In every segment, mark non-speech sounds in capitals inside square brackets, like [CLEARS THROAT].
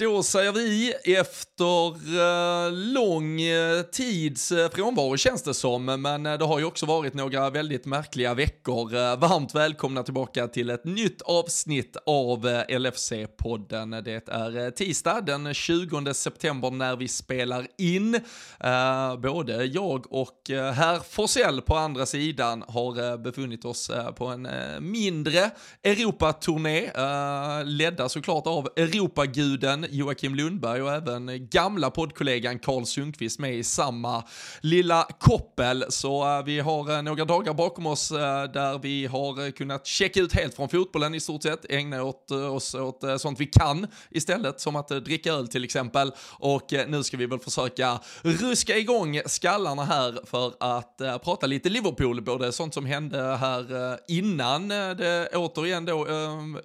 Då säger vi efter eh, lång eh, tids eh, frånvaro känns det som, men eh, det har ju också varit några väldigt märkliga veckor. Eh, varmt välkomna tillbaka till ett nytt avsnitt av LFC-podden. Det är tisdag den 20 september när vi spelar in. både jag och herr Forsell på andra sidan har befunnit oss på en mindre Europaturné, ledda såklart av Europaguden Joakim Lundberg och även gamla poddkollegan Karl Sundqvist med i samma lilla koppel. Så eh, vi har eh, några dagar bakom oss eh, där vi har kunnat checka ut helt från fotbollen i stort sett, ägna åt, oss åt sånt vi kan istället, som att dricka öl till exempel. Och nu ska vi väl försöka ruska igång skallarna här för att prata lite Liverpool, både sånt som hände här innan det återigen då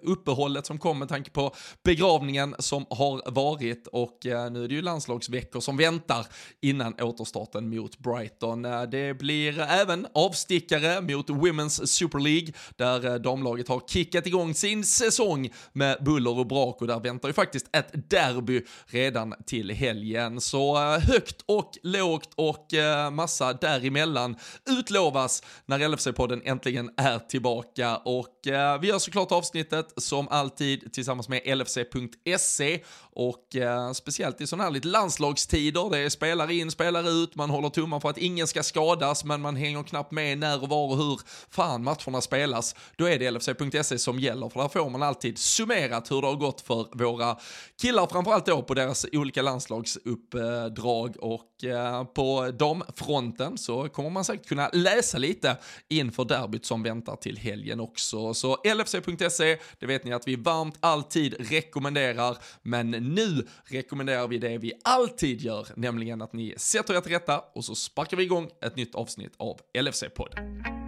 uppehållet som kom med tanke på begravningen som har har varit och eh, nu är det ju landslagsveckor som väntar innan återstarten mot Brighton. Eh, det blir även avstickare mot Women's Super League där eh, damlaget har kickat igång sin säsong med buller och brak och där väntar ju faktiskt ett derby redan till helgen. Så högt och lågt och massa däremellan utlovas när LFC-podden äntligen är tillbaka och vi gör såklart avsnittet som alltid tillsammans med LFC.se och eh, speciellt i sådana här lite landslagstider, det är spelare in, spelare ut, man håller tummen för att ingen ska skadas, men man hänger knappt med när och var och hur fan matcherna spelas. Då är det LFC.se som gäller, för där får man alltid summerat hur det har gått för våra killar, framförallt då på deras olika landslagsuppdrag och Eh, på damfronten så kommer man säkert kunna läsa lite inför derbyt som väntar till helgen också. Så LFC.se, det vet ni att vi varmt alltid rekommenderar, men nu rekommenderar vi det vi alltid gör, nämligen att ni sätter er till rätta och så sparkar vi igång ett nytt avsnitt av LFC-podden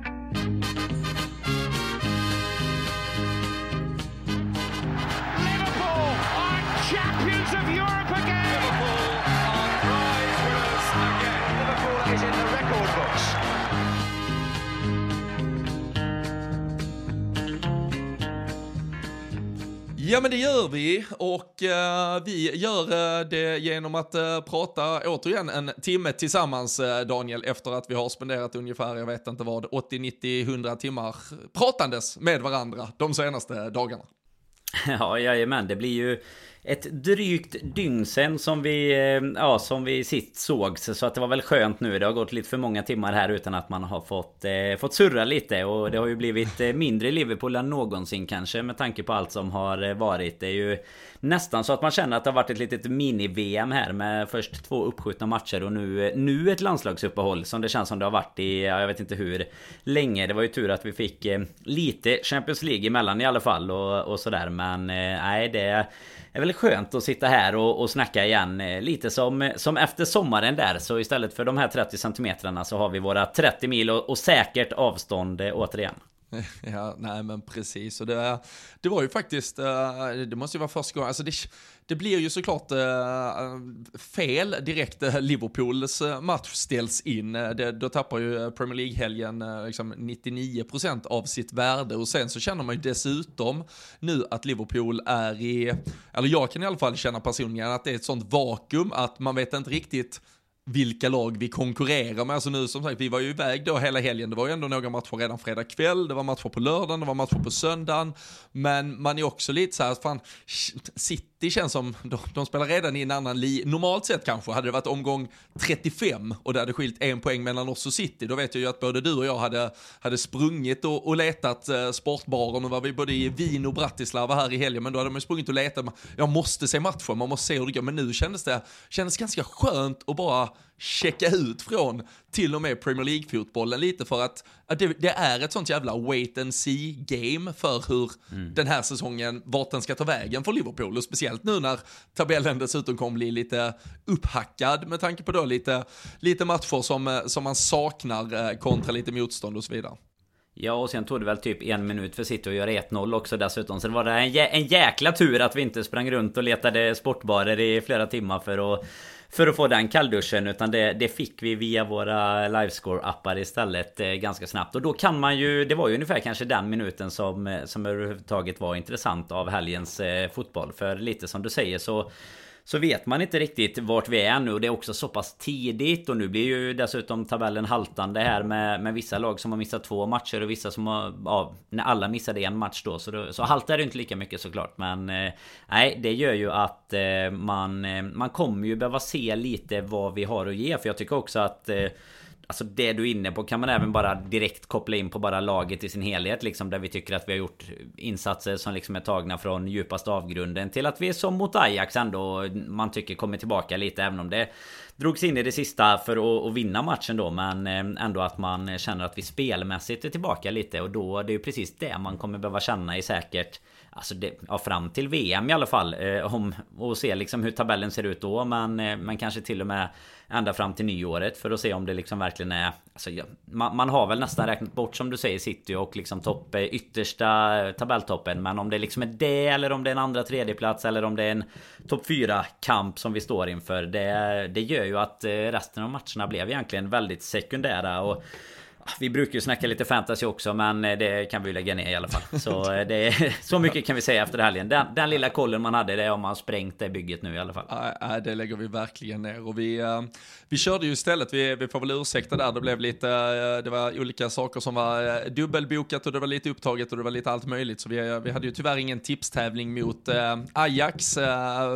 Ja men det gör vi och uh, vi gör uh, det genom att uh, prata återigen en timme tillsammans Daniel efter att vi har spenderat ungefär, jag vet inte vad, 80, 90, 100 timmar pratandes med varandra de senaste dagarna. [LAUGHS] Ja, jajamän, det blir ju ett drygt dygn sen som vi, eh, ja, som vi sist sågs. Så att det var väl skönt nu. Det har gått lite för många timmar här utan att man har fått, eh, fått surra lite. Och det har ju blivit eh, mindre Liverpool än någonsin kanske med tanke på allt som har eh, varit. Det är ju nästan så att man känner att det har varit ett litet mini-VM här med först två uppskjutna matcher och nu, nu ett landslagsuppehåll som det känns som det har varit i, jag vet inte hur länge. Det var ju tur att vi fick eh, lite Champions League emellan i alla fall och, och sådär. Men eh, nej, det är väl skönt att sitta här och, och snacka igen. Eh, lite som, som efter sommaren där. Så istället för de här 30 centimetrarna så har vi våra 30 mil och, och säkert avstånd återigen. [LAUGHS] Ja, nej men precis. Och det, det var ju faktiskt, eh, det måste ju vara första gången, alltså det, det blir ju såklart eh, fel direkt eh, Liverpools match ställs in. Det, då tappar ju Premier League-helgen liksom 99% av sitt värde och sen så känner man ju dessutom nu att Liverpool är i, eller jag kan i alla fall känna personligen att det är ett sånt vakuum att man vet inte riktigt vilka lag vi konkurrerar med. Alltså nu som sagt, vi var ju iväg då hela helgen. Det var ju ändå några matcher redan fredag kväll, det var matcher på lördagen, det var matcher på söndagen. Men man är också lite så här, fan, City känns som, de, de spelar redan i en annan li. Normalt sett kanske hade det varit omgång 35 och det hade skilt en poäng mellan oss och City. Då vet jag ju att både du och jag hade, hade sprungit och, och letat eh, sportbaren. Nu var vi både i Wien och Bratislava här i helgen, men då hade man sprungit och letat. Jag måste se matchen, man måste se hur det går. Men nu kändes det kändes ganska skönt att bara checka ut från till och med Premier League-fotbollen lite för att, att det, det, är ett sånt jävla wait and see game för hur mm. den här säsongen, vart den ska ta vägen för Liverpool och speciellt nu när tabellen dessutom kommer bli lite upphackad med tanke på då lite, lite matcher som, som man saknar eh, kontra lite motstånd och så vidare. Ja och sen tog det väl typ en minut för City att göra 1-0 också dessutom. Så det var en, jä en jäkla tur att vi inte sprang runt och letade sportbarer i flera timmar för att för att få den kallduschen utan det, det fick vi via våra livescore-appar istället eh, ganska snabbt. Och då kan man ju, det var ju ungefär kanske den minuten som, eh, som överhuvudtaget var intressant av helgens eh, fotboll. För lite som du säger så så vet man inte riktigt vart vi är nu. Och det är också så pass tidigt. Och nu blir ju dessutom tabellen haltande här med, med vissa lag som har missat två matcher och vissa som har... Ja, när alla missade en match då. Så, då, så haltar det inte lika mycket såklart. Men... Eh, nej, det gör ju att eh, man... Eh, man kommer ju behöva se lite vad vi har att ge. För jag tycker också att... Eh, Alltså det du är inne på kan man även bara direkt koppla in på bara laget i sin helhet liksom Där vi tycker att vi har gjort insatser som liksom är tagna från djupaste avgrunden Till att vi är som mot Ajax ändå Man tycker kommer tillbaka lite även om det Drogs in i det sista för att, att vinna matchen då Men eh, ändå att man känner att vi spelmässigt är tillbaka lite Och då det är ju precis det man kommer behöva känna i säkert Alltså det, ja, fram till VM i alla fall eh, om, Och se liksom hur tabellen ser ut då. Men, eh, men kanske till och med Ända fram till nyåret för att se om det liksom verkligen är alltså, ja, man, man, har väl nästan räknat bort som du säger City och liksom topp eh, yttersta tabelltoppen. Men om det liksom är det eller om det är en andra tredje plats eller om det är en topp 4 kamp som vi står inför det, det gör ju att eh, resten av matcherna blev egentligen väldigt sekundära. Och vi brukar ju snacka lite fantasy också men eh, det kan vi lägga ner i alla fall. [LAUGHS] Så, eh, det är, [LAUGHS] så mycket kan vi säga efter helgen. Den, den lilla kollen man hade det har man sprängt det bygget nu i alla fall. Det lägger vi verkligen ner. Och vi, uh, vi körde ju istället, vi, vi får väl ursäkta där, det blev lite, det var olika saker som var dubbelbokat och det var lite upptaget och det var lite allt möjligt. Så vi, vi hade ju tyvärr ingen tipstävling mot Ajax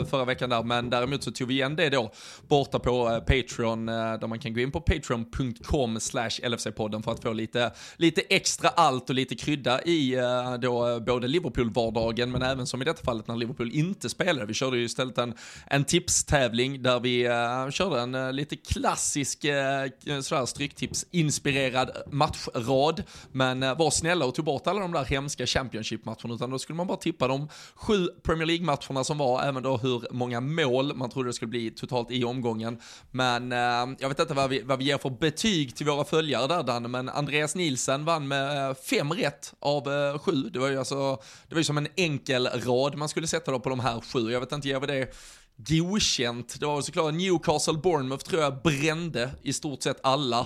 förra veckan där, men däremot så tog vi igen det då borta på Patreon, där man kan gå in på patreon.com slash LFC-podden för att få lite, lite extra allt och lite krydda i eh, då eh, både Liverpool-vardagen men även som i detta fallet när Liverpool inte spelade. Vi körde ju istället en, en tipstävling där vi uh, körde en uh, lite klassisk uh, sådär stryktipsinspirerad matchrad. Men uh, var snälla och tog bort alla de där hemska Championship-matcherna utan då skulle man bara tippa de sju Premier League-matcherna som var, även då hur många mål man trodde det skulle bli totalt i omgången. Men jag vet inte vad vi, vad vi ger för betyg till våra följare där Danne, men Andreas Nielsen vann med eh, fem rätt av eh, sju. Det var ju alltså, det var ju som en enkel rad man skulle sätta då på de här sju. Jag vet inte, ger vi det godkänt. Det var såklart Newcastle Bournemouth tror jag brände i stort sett alla.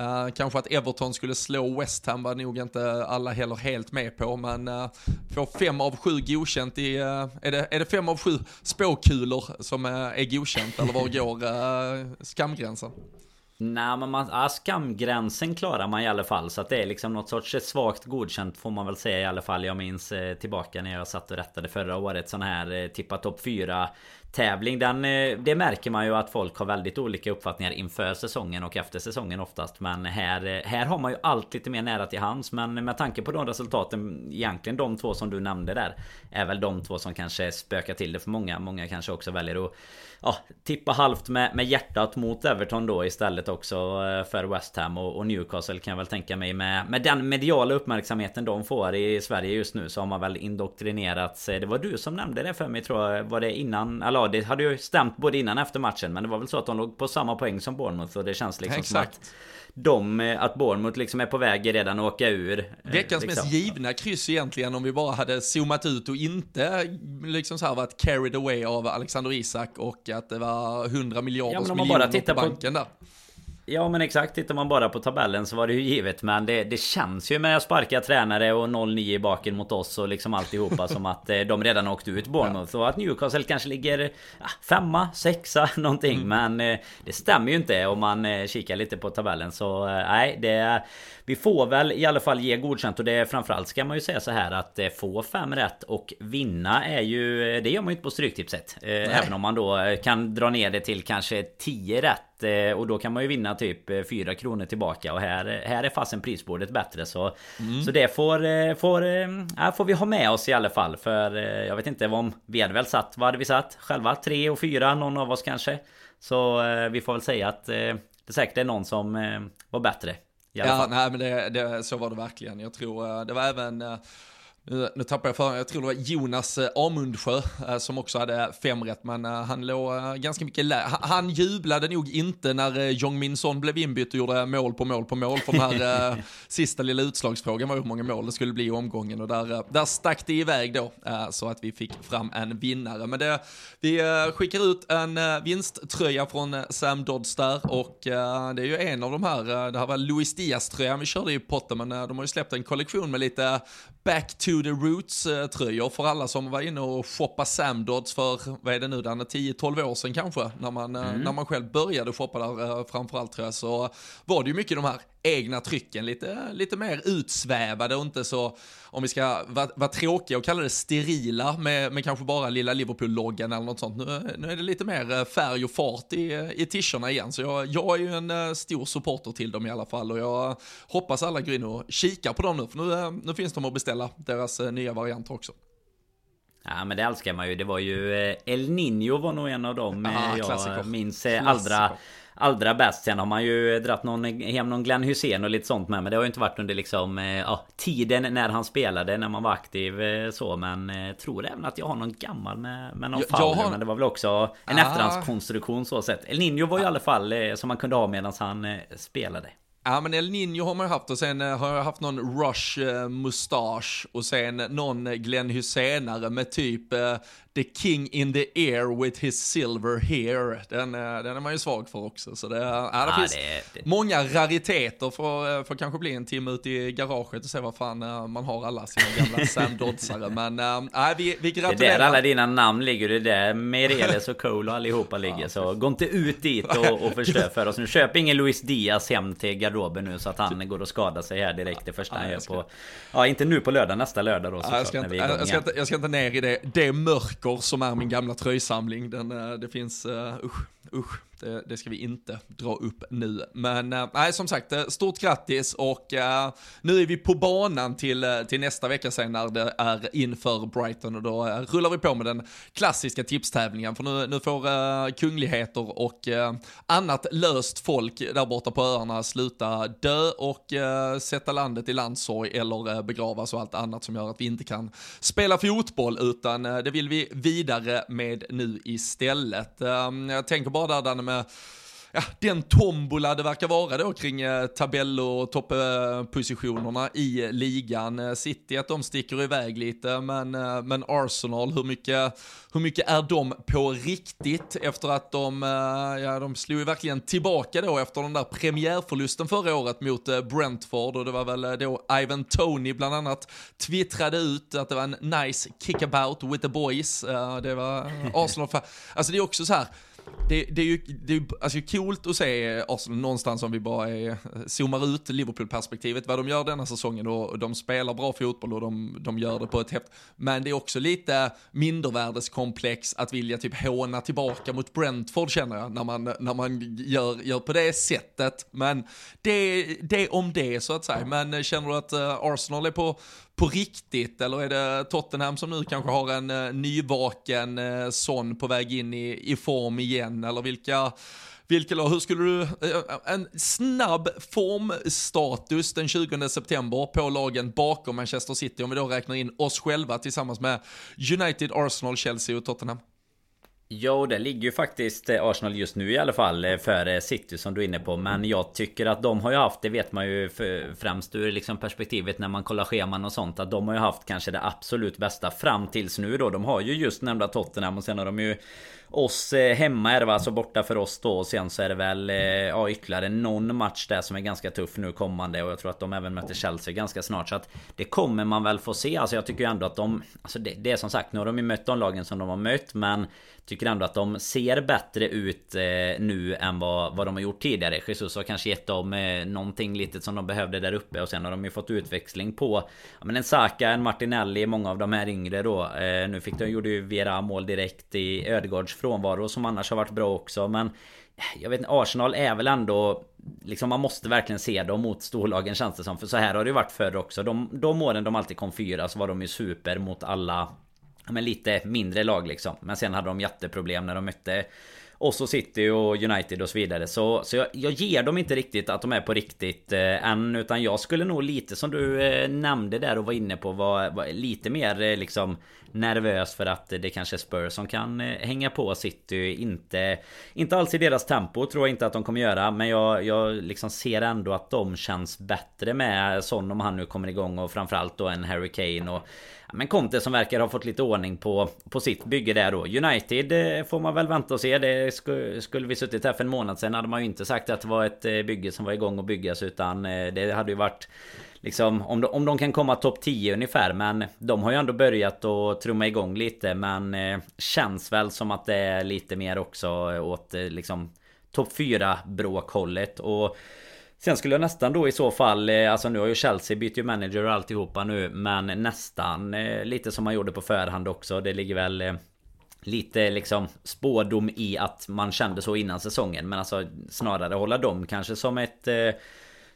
Uh, kanske att Everton skulle slå West Ham var nog inte alla heller helt med på, men uh, får fem av sju godkänt i, uh, är, det, är det fem av sju spåkulor som uh, är godkänt eller var går uh, skamgränsen? Nej men man, ja, skamgränsen klarar man i alla fall. Så att det är liksom något sorts eh, svagt godkänt får man väl säga i alla fall. Jag minns eh, tillbaka när jag satt och rättade förra året Sån här eh, tippa topp 4 tävling den, eh, Det märker man ju att folk har väldigt olika uppfattningar inför säsongen och efter säsongen oftast. Men här, eh, här har man ju allt lite mer nära till hands. Men med tanke på de resultaten Egentligen de två som du nämnde där Är väl de två som kanske spökar till det för många. Många kanske också väljer att ja, tippa halvt med, med hjärtat mot Everton då istället också eh, för West Ham och, och, Newcastle kan jag väl tänka mig. Med, med den mediala uppmärksamheten de får i Sverige just nu så har man väl indoktrinerats. Det var du som nämnde det för mig tror jag. Var det innan? Eller det hade ju stämt både innan och efter matchen Men det var väl så att de låg på samma poäng som Bournemouth och det känns liksom Exakt. som att de, eh, att Bournemouth liksom är på väg redan att åka ur. Eh, Veckans liksom. mest givna kryss egentligen om vi bara hade zoomat ut och inte liksom så här varit carried away av Alexander Isak och att det var 100 miljarders ja, miljoner på banken där. Ja men exakt, tittar man bara på tabellen så var det ju givet Men det, det känns ju med att sparka tränare och 0-9 i baken mot oss och liksom alltihopa som att eh, de redan åkt ut Bournemouth. Och att Newcastle kanske ligger ja, femma, sexa [LAUGHS] någonting. Mm. Men eh, det stämmer ju inte om man eh, kikar lite på tabellen. Så nej, det... Vi får väl i alla fall ge godkänt och det framförallt ska man ju säga så här att få fem rätt och vinna är ju Det gör man ju inte på Stryktipset Även om man då kan dra ner det till kanske 10 rätt Eh, och då kan man ju vinna typ 4 eh, kronor tillbaka och här, här är fasen prisbordet bättre så mm. Så det får, eh, får, äh, får vi ha med oss i alla fall för jag vet inte om Vi hade väl satt, vad hade vi satt? Själva? 3 och 4 någon av oss kanske Så vi får väl säga att det säkert är någon som var bättre Ja, fall. nej men det, det, så var det verkligen. Jag tror det var även Nu, nu tappar jag för jag tror det var Jonas eh, Amundsjö eh, som också hade fem rätt, men eh, han låg ganska mycket lä- han, jublade nog inte när Jong Min Son blev inbytt och gjorde mål på mål på mål, för den här [LAUGHS] sista lilla utslagsfrågan var hur många mål det skulle bli i omgången och där, där stack det iväg då, så att vi fick fram en vinnare. Men det, vi skickar ut en vinsttröja från Sam Dodds där och det är ju en av de här, det här var Luis Diaz-tröjan vi körde i potten, men de har ju släppt en kollektion med lite Back to the Roots-tröjor för alla som var inne och shoppade Sam Dodds för, vad är det nu, den är 10-12 år sedan kanske, när man, eh, när man själv började shoppa där eh, framförallt tror jag, så var det ju mycket de här egna trycken, lite, lite mer utsvävade och inte så, om vi ska vara, vara tråkiga och kalla det sterila med, med kanske bara lilla Liverpool-loggan eller något sånt. Nu, nu är det lite mer eh, färg och fart i, i t-shirtarna igen, så jag, jag är ju en eh, stor supporter till dem i alla fall och jag hoppas alla går in och kikar på dem nu, för nu, eh, nu finns de att beställa, deras nya varianter också. Ja men det älskar man ju. Det var ju El Nino var nog en av dem eh, Ah, jag klassiker. minns allra Allra bäst. Sen har man ju dratt någon, hem någon Glenn Hussein och lite sånt med. Men det har ju inte varit under liksom eh, ja, tiden när han spelade, när man var aktiv eh, så. Men eh, tror även att jag har någon gammal med, med någon Jag- jag har- Men det var väl också en Ah. efterhandskonstruktion så sett. El Nino var ju i alla fall som man kunde ha medan han spelade. Ja men El Nino har man haft och sen har jag haft någon Rush mustasch och sen någon Glenn Hysenare med typ The King in the Air with his silver hair. Den, eh, den är man ju svag för också. Så det, ja, det Ja, finns det- det- många rariteter för, eh, för kanske bli en timme ute i garaget och se vad fan eh, man har alla sina gamla [LAUGHS] Sam Doddsare. Men äh, vi, vi Det är där gratulerar. alla dina namn ligger. Det är där Meirelles och Cole och allihopa ligger. Så gå inte ut dit och, och [LAUGHS] förstör för oss nu. Köp ingen Luis Diaz hem till garderoben nu så att han går och skadar sig här direkt det första han gör jag på... Ja, inte nu på lördag, nästa lördag då såklart. jag, jag, inte, jag ska inte ner i det, det mörker som är min gamla tröjsamling. Den, eh, det finns, uh, usch, usch, det, eh, det ska vi inte dra upp nu. Men eh, nej, som sagt, eh, stort grattis och uh, nu är vi på banan till, till nästa vecka sen när det är inför Brighton och då uh, rullar vi på med den klassiska tipstävlingen. För nu, nu får uh, kungligheter och annat löst folk där borta på öarna sluta dö och sätta landet i landssorg eller begravas och allt annat som gör att vi inte kan spela fotboll utan det vill vi vidare med nu istället. Ehm, jag tänker bara där Danne med ja, den tombola det verkar vara då kring eh, tabell och topppositionerna i ligan. Eh, City att de sticker iväg lite, men, eh, men Arsenal, hur mycket, hur mycket är de på riktigt efter att de, eh, ja de slog ju verkligen tillbaka då efter den där premiärförlusten förra året mot Brentford och det var väl då Ivan Tony bland annat twittrade ut att det var en nice kickabout with the boys. Det var Arsenal, alltså det är också så här, det, det är ju det är, alltså coolt att se Arsenal någonstans om vi bara är, zoomar ut Liverpool-perspektivet, vad de gör denna säsongen och de spelar bra fotboll och de, de gör det på ett häft. Men det är också lite mindervärdeskomplex att vilja typ håna tillbaka mot Brentford känner jag, när man, när man gör, gör på det sättet. Men det, det om det så att säga. Men eh, känner du att eh, Arsenal är på, på riktigt eller är det Tottenham som nu kanske har en uh, nyvaken uh, son på väg in i, i form igen eller vilka vilka lag, hur skulle du, eh, en snabb formstatus den 20 september på lagen bakom Manchester City om vi då räknar in oss själva tillsammans med United, Arsenal, Chelsea och Tottenham. Jo, det ligger ju faktiskt eh, Arsenal just nu i alla fall eh, före eh, City som du är inne på. Men jag tycker att de har ju haft, det vet man ju främst ur liksom perspektivet när man kollar scheman och sånt. Att de har ju haft kanske det absolut bästa fram tills nu då. De har ju just nämnda Tottenham och sen har de ju oss eh, hemma är det va, alltså borta för oss då. Och sen så är det väl eh, ja, ytterligare någon match där som är ganska tuff nu kommande. Och jag tror att de även möter Chelsea ganska snart. Så att det kommer man väl få se. Alltså jag tycker ju ändå att de... Alltså det, det är som sagt, nu har de ju mött de lagen som de har mött. Men tycker ändå att de ser bättre ut eh, nu än vad, vad de har gjort tidigare. Jesus har kanske gett dem eh, någonting litet som de behövde där uppe. Och sen har de ju fått utväxling på ja, men en Saka, en Martinelli, många av de här yngre då. Eh, nu fick de, gjorde ju Vera mål direkt i Ödegårds frånvaro som annars har varit bra också. Men eh, jag vet inte, Arsenal är väl ändå Liksom man måste verkligen se dem mot storlagen känns det som. För så här har det ju varit förr också. De, de åren de alltid kom fyra så var de ju super mot alla men lite mindre lag liksom. Men sen hade de jätteproblem när de mötte och så City och United och så vidare. Så, så jag, jag ger dem inte riktigt att de är på riktigt eh, än. Utan jag skulle nog lite som du eh, nämnde där och var inne på Var, var lite mer eh, liksom nervös för att det kanske är Spurs som kan eh, hänga på City. Inte, inte alls i deras tempo tror jag inte att de kommer göra. Men jag, jag liksom ser ändå att de känns bättre med Son om han nu kommer igång. Och framförallt då en Harry Kane. Och, men Conte som verkar ha fått lite ordning på, på sitt bygge där då. United eh, får man väl vänta och se. Det skulle, skulle vi suttit här för en månad sedan hade man ju inte sagt att det var ett eh, bygge som var igång att byggas. Utan eh, det hade ju varit Liksom om de, om de kan komma topp 10 ungefär Men de har ju ändå börjat att trumma igång lite Men känns väl som att det är lite mer också åt liksom Topp 4 bråkhållet och Sen skulle jag nästan då i så fall eh, Alltså nu har ju Chelsea bytt ju manager och alltihopa nu Men nästan eh, lite som man gjorde på förhand också. Det ligger väl eh, Lite liksom spådom i att man kände så innan säsongen Men alltså snarare hålla dem kanske som ett eh,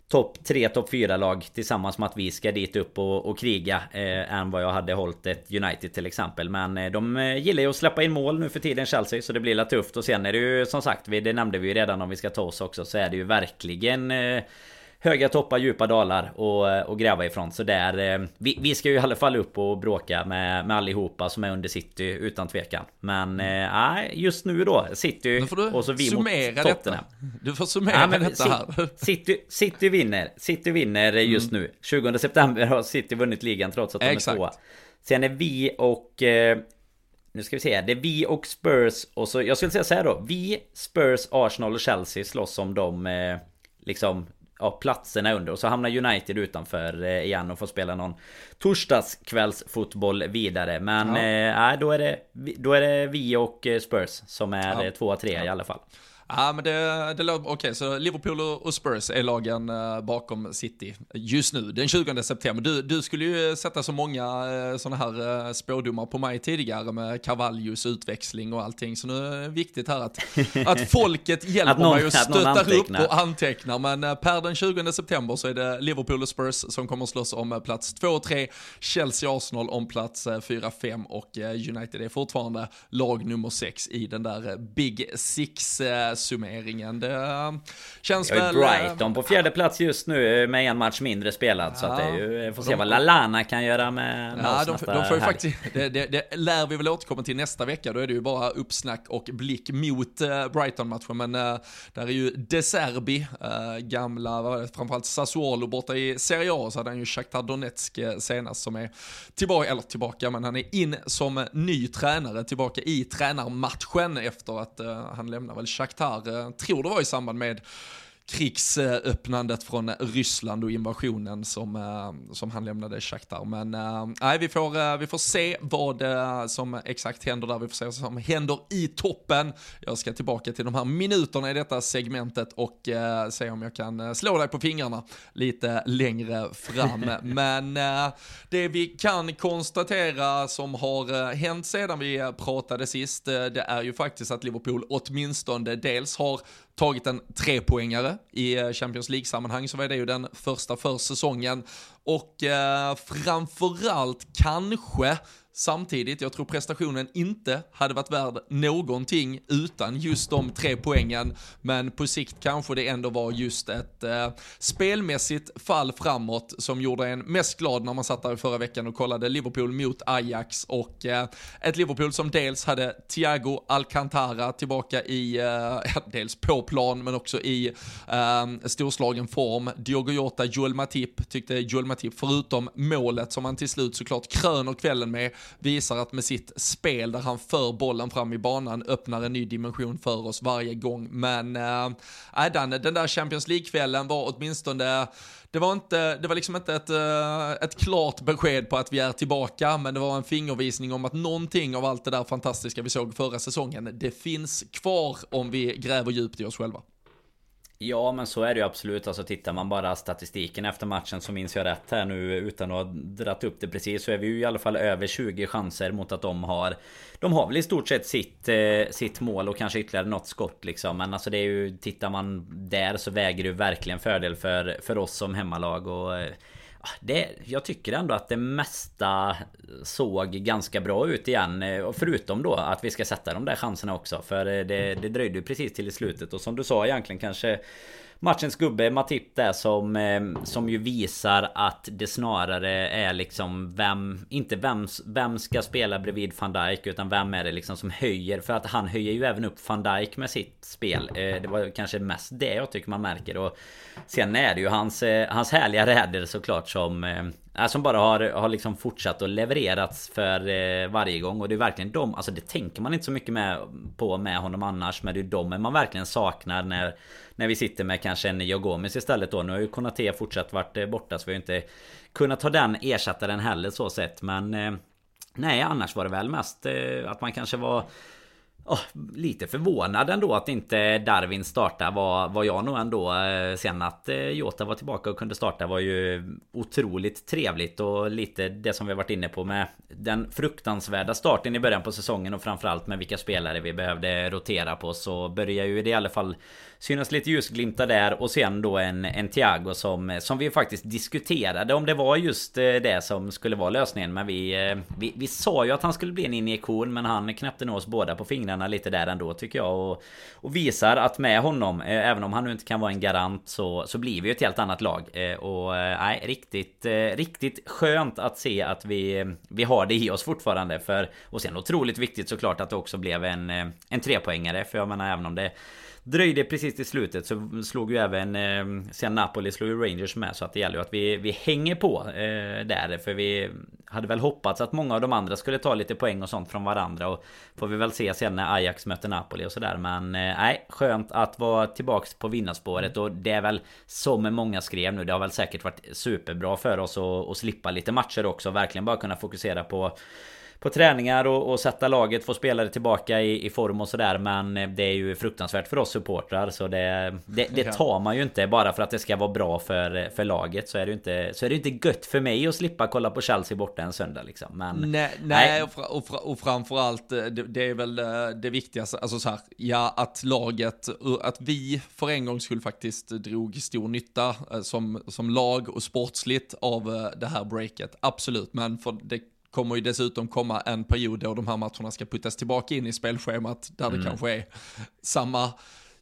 topp 3, topp 4 lag tillsammans med att vi ska dit upp och, och kriga eh, än vad jag hade hållit ett United till exempel. Men eh, de eh, gillar ju att släppa in mål nu för tiden Chelsea så det blir lite tufft och sen är det ju som sagt, det nämnde vi ju redan om vi ska ta oss också så är det ju verkligen eh, höga toppar, djupa dalar och, och gräva ifrån. Så där, eh, vi, vi ska ju i alla fall upp och bråka med, med allihopa som är under City utan tvekan. Men mm. nej, eh, just nu då City och så vi mot Tottenham. Detta. Du får summera ja, men, detta här. [LAUGHS] City, City vinner. City vinner just mm. nu. 20 september har City vunnit ligan trots att de Exakt. är tvåa. Sen är vi och eh, nu ska vi se, det är vi och Spurs och så, jag skulle säga så här då. Vi, Spurs, Arsenal och Chelsea slåss om de eh, liksom ja, platserna under. Och så hamnar United utanför eh, igen och får spela någon torsdagskvällsfotboll vidare. Men ja. eh, då, är det, då är det vi och eh, Spurs som är ja. tvåa, trea ja. i alla fall. Ja, men det, det låter okej. Okay, så Liverpool och Spurs är lagen uh, bakom City just nu, den 20 september. Du, du skulle ju sätta så många uh, sådana här uh, spådomar på mig tidigare med Cavallios utväxling och allting. Så nu är det viktigt här att, [LAUGHS] att folket hjälper att någon, mig och stöttar upp och antecknar. Men per den 20 september så är det Liverpool och Spurs som kommer slåss om plats 2 och 3. Chelsea och Arsenal om plats 4, 5 och United är fortfarande lag nummer 6 i den där Big Six summeringen. Det eh, känns jag väl... Brighton eh, på fjärde plats just nu eh, med en match mindre spelad. Ja, så att det är ju, får se de, vad Lalana kan göra med, med ja, oss de, de får ju faktiskt, det, det, det, lär vi väl återkomma till nästa vecka. Då är det ju bara uppsnack och blick mot uh, Brighton-matchen. Men där är ju De Serbi, gamla, framförallt Sassuolo borta i Serie A. Så hade han ju Shakhtar Donetsk senast som är tillbaka, eller tillbaka, men han är in som ny tränare, tillbaka i tränarmatchen efter att han lämnar väl Shakhtar här, eh, tror det var i samband med krigsöppnandet från Ryssland och invasionen som, eh, som han lämnade Shakhtar. Men eh, nej, vi får, eh, vi får se vad som exakt händer där, vi får se vad som händer i toppen. Jag ska tillbaka till de här minuterna i detta segmentet och se om jag kan slå dig på fingrarna lite längre fram. [LAUGHS] Men det vi kan konstatera som har hänt sedan vi pratade sist, det är ju faktiskt att Liverpool åtminstone dels har tagit en trepoängare i eh, Champions League-sammanhang så var det ju den första för säsongen. Och eh, framförallt kanske Samtidigt, jag tror prestationen inte hade varit värd någonting utan just de tre poängen. Men på sikt kanske det ändå var just ett eh, spelmässigt fall framåt som gjorde en mest glad när man satt där förra veckan och kollade Liverpool mot Ajax och eh, ett Liverpool som dels hade Thiago Alcantara tillbaka i, eh, [LAUGHS] dels på plan men också i eh, storslagen form. Diogo Jota, Joel Matip, tyckte Joel Matip, förutom målet som han till slut såklart kröner kvällen med, visar att med sitt spel där han för bollen fram i banan öppnar en ny dimension för oss varje gång. Men eh, äh, den, den där Champions League-kvällen var åtminstone det var, inte, det var liksom inte ett, eh, ett klart besked på att vi är tillbaka, men det var en fingervisning om att någonting av allt det där fantastiska vi såg förra säsongen, det finns kvar om vi gräver djupt i oss själva. Ja men så är det ju absolut. Alltså tittar man bara statistiken efter matchen så minns jag rätt här nu utan att ha dratt upp det precis så är vi ju i alla fall över 20 chanser mot att de har De har väl i stort sett sitt, eh, sitt mål och kanske ytterligare något skott liksom. Men alltså det är ju Tittar man där så väger det ju verkligen fördel för, för oss som hemmalag och eh, det, jag tycker ändå att det mesta såg ganska bra ut igen. Eh, förutom då att vi ska sätta de där chanserna också. För eh, det, det dröjde ju precis till i slutet. Och som du sa egentligen kanske matchens gubbe Matip där som, eh, som ju visar att det snarare är liksom vem, inte vem, vem ska spela bredvid van Dijk utan vem är det liksom som höjer. För att han höjer ju även upp van Dijk med sitt spel. Eh, det var kanske mest det jag tycker man märker. Och sen är det ju hans, eh, hans härliga räder såklart som Eh, som bara har, har liksom fortsatt och levererats för eh, varje gång. Och det är verkligen de, alltså det tänker man inte så mycket med, på med honom annars Men det är de man verkligen saknar när När vi sitter med kanske en Jogomis istället då. Nu har ju Konate fortsatt varit eh, borta så vi har inte Kunnat ta den ersättaren heller så sett. Men eh, Nej annars var det väl mest eh, att man kanske var Oh, lite förvånad ändå att inte Darwin startar var, var jag nog ändå. Eh, sen att eh, Jota var tillbaka och kunde starta var ju otroligt trevligt och lite det som vi varit inne på med den fruktansvärda starten i början på säsongen och framförallt med vilka spelare vi behövde rotera på så börjar ju det i alla fall synas lite ljusglimtar där och sen då en, en Thiago som, som vi faktiskt diskuterade om det var just eh, det som skulle vara lösningen. Men vi, eh, vi, vi sa ju att han skulle bli en injektion men han knäppte nog oss båda på fingrarna lite där ändå tycker jag. Och, och visar att med honom, eh, även om han nu inte kan vara en garant så, så blir vi ett helt annat lag. Och nej, riktigt, riktigt skönt att se att vi, vi har det i oss fortfarande. För, och sen otroligt viktigt såklart att det också blev en, en trepoängare. För jag menar även om det dröjde precis till slutet så slog ju även eh, Sen Napoli slog ju Rangers med så att det gäller ju att vi, vi hänger på eh, där. För vi hade väl hoppats att många av de andra skulle ta lite poäng och sånt från varandra och får vi väl se sen när Ajax möter Napoli och sådär. Men eh, nej skönt att vara tillbaks på vinnarspåret och det är väl som många skrev nu. Det har väl säkert varit superbra för oss att, att slippa lite matcher också. Verkligen bara kunna fokusera på på träningar och, och sätta laget, få spelare tillbaka i, i form och sådär. Men det är ju fruktansvärt för oss supportrar. Så det, det, det, tar man ju inte bara för att det ska vara bra för, för laget. Så är det inte, så är det inte gött för mig att slippa kolla på Chelsea borta en söndag liksom. Men, nej, nej, nej. Och, fra, och, fra, och framförallt, eh, det, det, är väl eh, det viktigaste. Alltså så här, ja att laget, att vi för en gångs skull faktiskt drog stor nytta eh, som, som lag och sportsligt av det här breaket. Absolut, men för det kommer ju dessutom komma en period då de här matcherna ska puttas tillbaka in i spelschemat där det mm. kanske är samma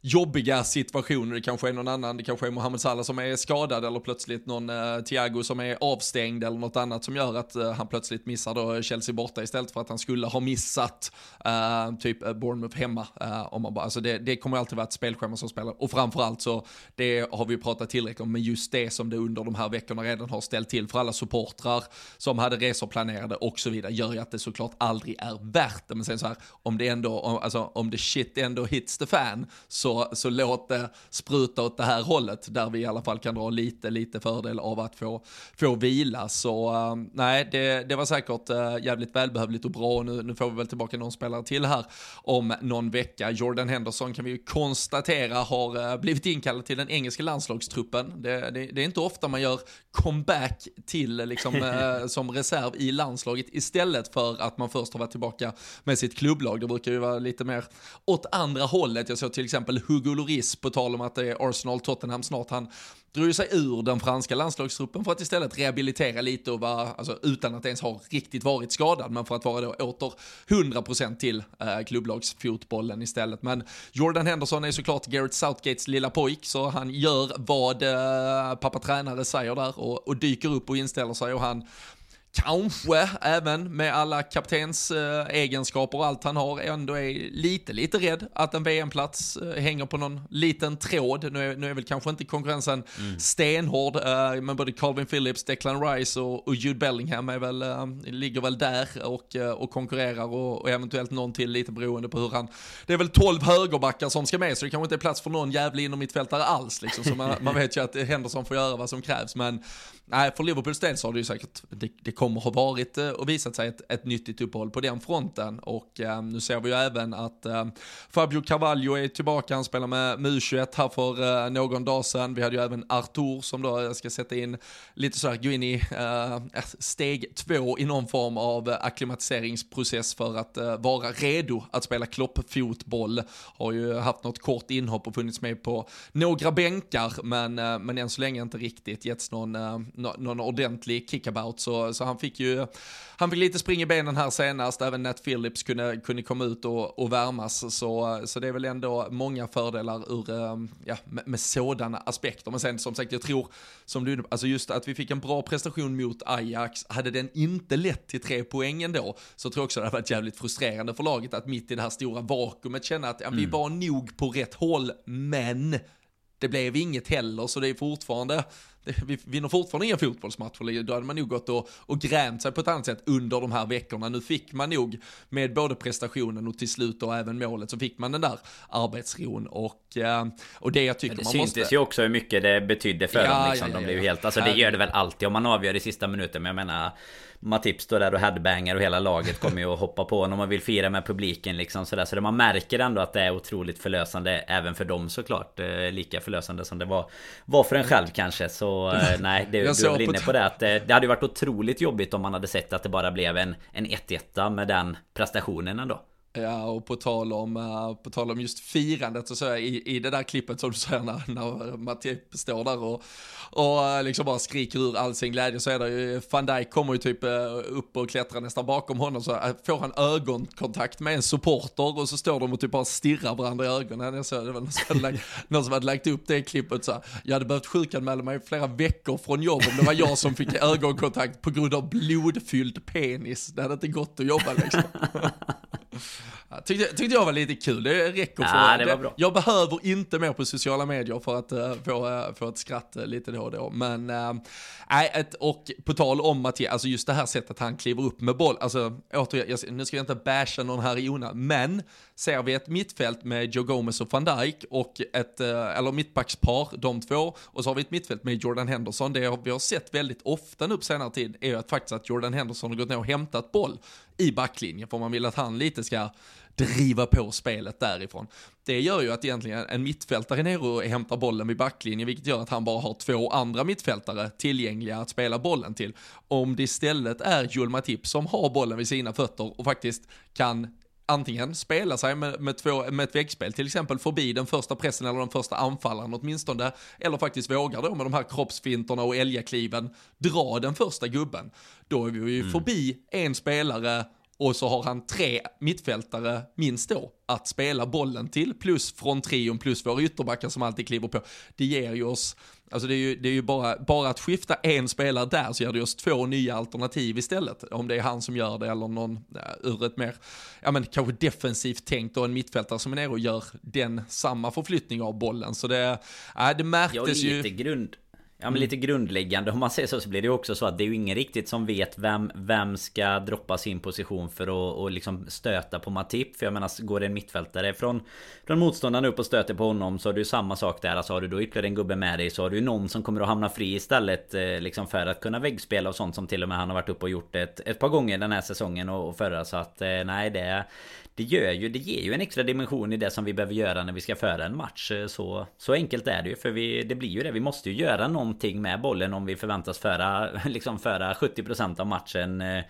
jobbiga situationer. Det kanske är någon annan, det kanske är Mohamed Salah som är skadad eller plötsligt någon uh, Thiago som är avstängd eller något annat som gör att uh, han plötsligt missar då Chelsea borta istället för att han skulle ha missat uh, typ Bournemouth hemma. Uh, om man bara, alltså det, det kommer alltid vara ett spelschema som spelar och framförallt så det har vi pratat tillräckligt om, men just det som det under de här veckorna redan har ställt till för alla supportrar som hade resor planerade och så vidare gör ju att det såklart aldrig är värt det. Men sen så här, om det ändå, alltså om det shit ändå hits the fan så så, låt det spruta åt det här hållet där vi i alla fall kan dra lite, lite fördel av att få, få vila. Så uh, nej, det, det var säkert uh, jävligt välbehövligt och bra. Nu, nu får vi väl tillbaka någon spelare till här om någon vecka. Jordan Henderson kan vi ju konstatera har uh, blivit inkallad till den engelska landslagstruppen. Det, det, det, är inte ofta man gör comeback till liksom, [LAUGHS] som reserv i landslaget istället för att man först har varit tillbaka med sitt klubblag. Det brukar ju vara lite mer åt andra hållet. Jag såg till exempel Hugo Lloris, på tal om att det är Arsenal-Tottenham snart, han drog sig ur den franska landslagstruppen för att istället rehabilitera lite och vara, alltså utan att ens ha riktigt varit skadad, men för att vara då åter 100% till eh, klubblagsfotbollen istället. Men Jordan Henderson är såklart Gareth Southgates lilla pojk, så han gör vad eh, pappa tränare säger där och, och dyker upp och inställer sig och han kanske även med alla kaptens äh, egenskaper och allt han har ändå är lite, lite rädd att en VM-plats äh, hänger på någon liten tråd. Nu är, nu är väl kanske inte konkurrensen mm. stenhård, äh, men både Calvin Phillips, Declan Rice och, och Jude Bellingham är väl, ligger väl där och, och konkurrerar och, och, eventuellt någon till lite beroende på hur han... Det är väl 12 högerbackar som ska med så det kanske inte är plats för någon jävlig inom mittfältare alls liksom. Så man, [LAUGHS] man vet ju att Henderson får göra vad som krävs men nej, för Liverpools del så har det ju säkert, det, det kommer ha varit eh, och visat sig ett, ett nyttigt uppehåll på den fronten. Och eh, nu ser vi ju även att eh, Fabio Carvalho är tillbaka, han spelar med, med U21 här för eh, någon dag sedan. Vi hade ju även Artur som då eh, ska sätta in lite sådär, gå in i eh, eh, steg två i någon form av akklimatiseringsprocess för att eh, vara redo att spela kloppfotboll. Har ju haft något kort inhopp och funnits med på några bänkar, men, eh, men än så länge inte riktigt getts någon, eh, någon ordentlig kickabout. Så, så han fick ju han fick lite spring i benen här senast, även Nat Phillips kunde, kunde komma ut och, och värmas. Så, så det är väl ändå många fördelar ur, ja, med, med sådana aspekter. Men sen som sagt, jag tror, som du, alltså just att vi fick en bra prestation mot Ajax, hade den inte lett till tre poäng ändå, så tror jag också det hade varit jävligt frustrerande för laget att mitt i det här stora vakuumet känna att ja, vi mm. var nog på rätt håll, men det blev inget heller, så det är fortfarande [LAUGHS] vi vinner fortfarande inga fotbollsmatcher, då hade man nog gått och, och grämt sig på ett annat sätt under de här veckorna. Nu fick man nog med både prestationen och till slut och även målet så fick man den där arbetsron och, eh, och det jag tycker det man måste... Det syntes ju också hur mycket det betydde för ja, dem liksom. Ja, ja, de blev helt, alltså det gör det väl alltid om man avgör i sista minuten, men jag menar Matip står där och headbangar och hela laget kommer ju att hoppa på honom och vill fira med publiken liksom sådär. Så det man märker ändå att det är otroligt förlösande även för dem såklart. Eh, lika förlösande som det var, var för en själv kanske. Så eh, nej, det, du är väl inne på det att det, det hade varit otroligt jobbigt om man hade sett att det bara blev en, en 1-1 med den prestationen ändå. Ja, och på tal om, uh, på tal om just firandet så, så jag, i, i det där klippet som du säger när, när Matip står där och, och uh, liksom bara skriker ur all sin glädje så är det ju, van Dijk kommer ju typ uh, upp och klättrar nästan bakom honom så får han ögonkontakt med en supporter och så står de och typ bara stirrar varandra i ögonen. Jag såg det var någon som, hade lagt, [LAUGHS] någon som hade lagt upp det klippet så här, jag hade behövt sjukanmäla mig flera veckor från jobb om det var jag som fick [LAUGHS] ögonkontakt på grund av blodfylld penis. Det hade inte gått att jobba liksom. [LAUGHS] Tyckte, tyckte jag var lite kul, det räcker för ja, det var bra. Jag behöver inte mer på sociala medier för att uh, få, uh, få ett skratt uh, lite då och då. Men, nej, uh, och på tal om Mattias, alltså just det här sättet han kliver upp med boll, alltså återigen, jag, nu ska jag inte basha någon här i onödan, men ser vi ett mittfält med Joe Gomez och van Dijk och ett, eller mittbackspar, de två, och så har vi ett mittfält med Jordan Henderson, det vi har sett väldigt ofta nu på senare tid är ju att faktiskt att Jordan Henderson har gått ner och hämtat boll i backlinjen, för man vill att han lite ska driva på spelet därifrån. Det gör ju att egentligen en mittfältare är nere och hämtar bollen vid backlinjen, vilket gör att han bara har två andra mittfältare tillgängliga att spela bollen till. Om det istället är Julma Matip som har bollen vid sina fötter och faktiskt kan antingen spela sig med, med, två, med ett väggspel, till exempel förbi den första pressen eller den första anfallaren åtminstone, eller faktiskt vågar då med de här kroppsfinterna och älgakliven dra den första gubben. Då är vi ju mm. förbi en spelare och så har han tre mittfältare minst då att spela bollen till, plus från trion, plus våra ytterbackar som alltid kliver på. Det ger ju oss, alltså det är ju, det är ju bara, bara att skifta en spelare där så ger det oss två nya alternativ istället. Om det är han som gör det eller någon ur ett mer, ja men kanske defensivt tänkt och en mittfältare som är nere och gör den samma förflyttning av bollen. Så det, äh, det märktes ju. grund Ja men lite grundläggande om man säger så så blir det också så att det är ju ingen riktigt som vet vem Vem ska droppa sin position för att och liksom stöta på Matip. För jag menar går det en mittfältare från Från motståndaren upp och stöter på honom så har du ju samma sak där. Alltså har du då ytterligare en gubbe med dig så har du ju någon som kommer att hamna fri istället eh, Liksom för att kunna väggspela och sånt som till och med han har varit uppe och gjort ett, ett par gånger den här säsongen och, och förra. Så att eh, nej det det gör ju, det ger ju en extra dimension i det som vi behöver göra när vi ska föra en match. Eh, så, så enkelt är det ju. För vi, det blir ju det. Vi måste ju göra någonting med bollen om vi förväntas föra, [LAUGHS] liksom föra 70% av matchen eh,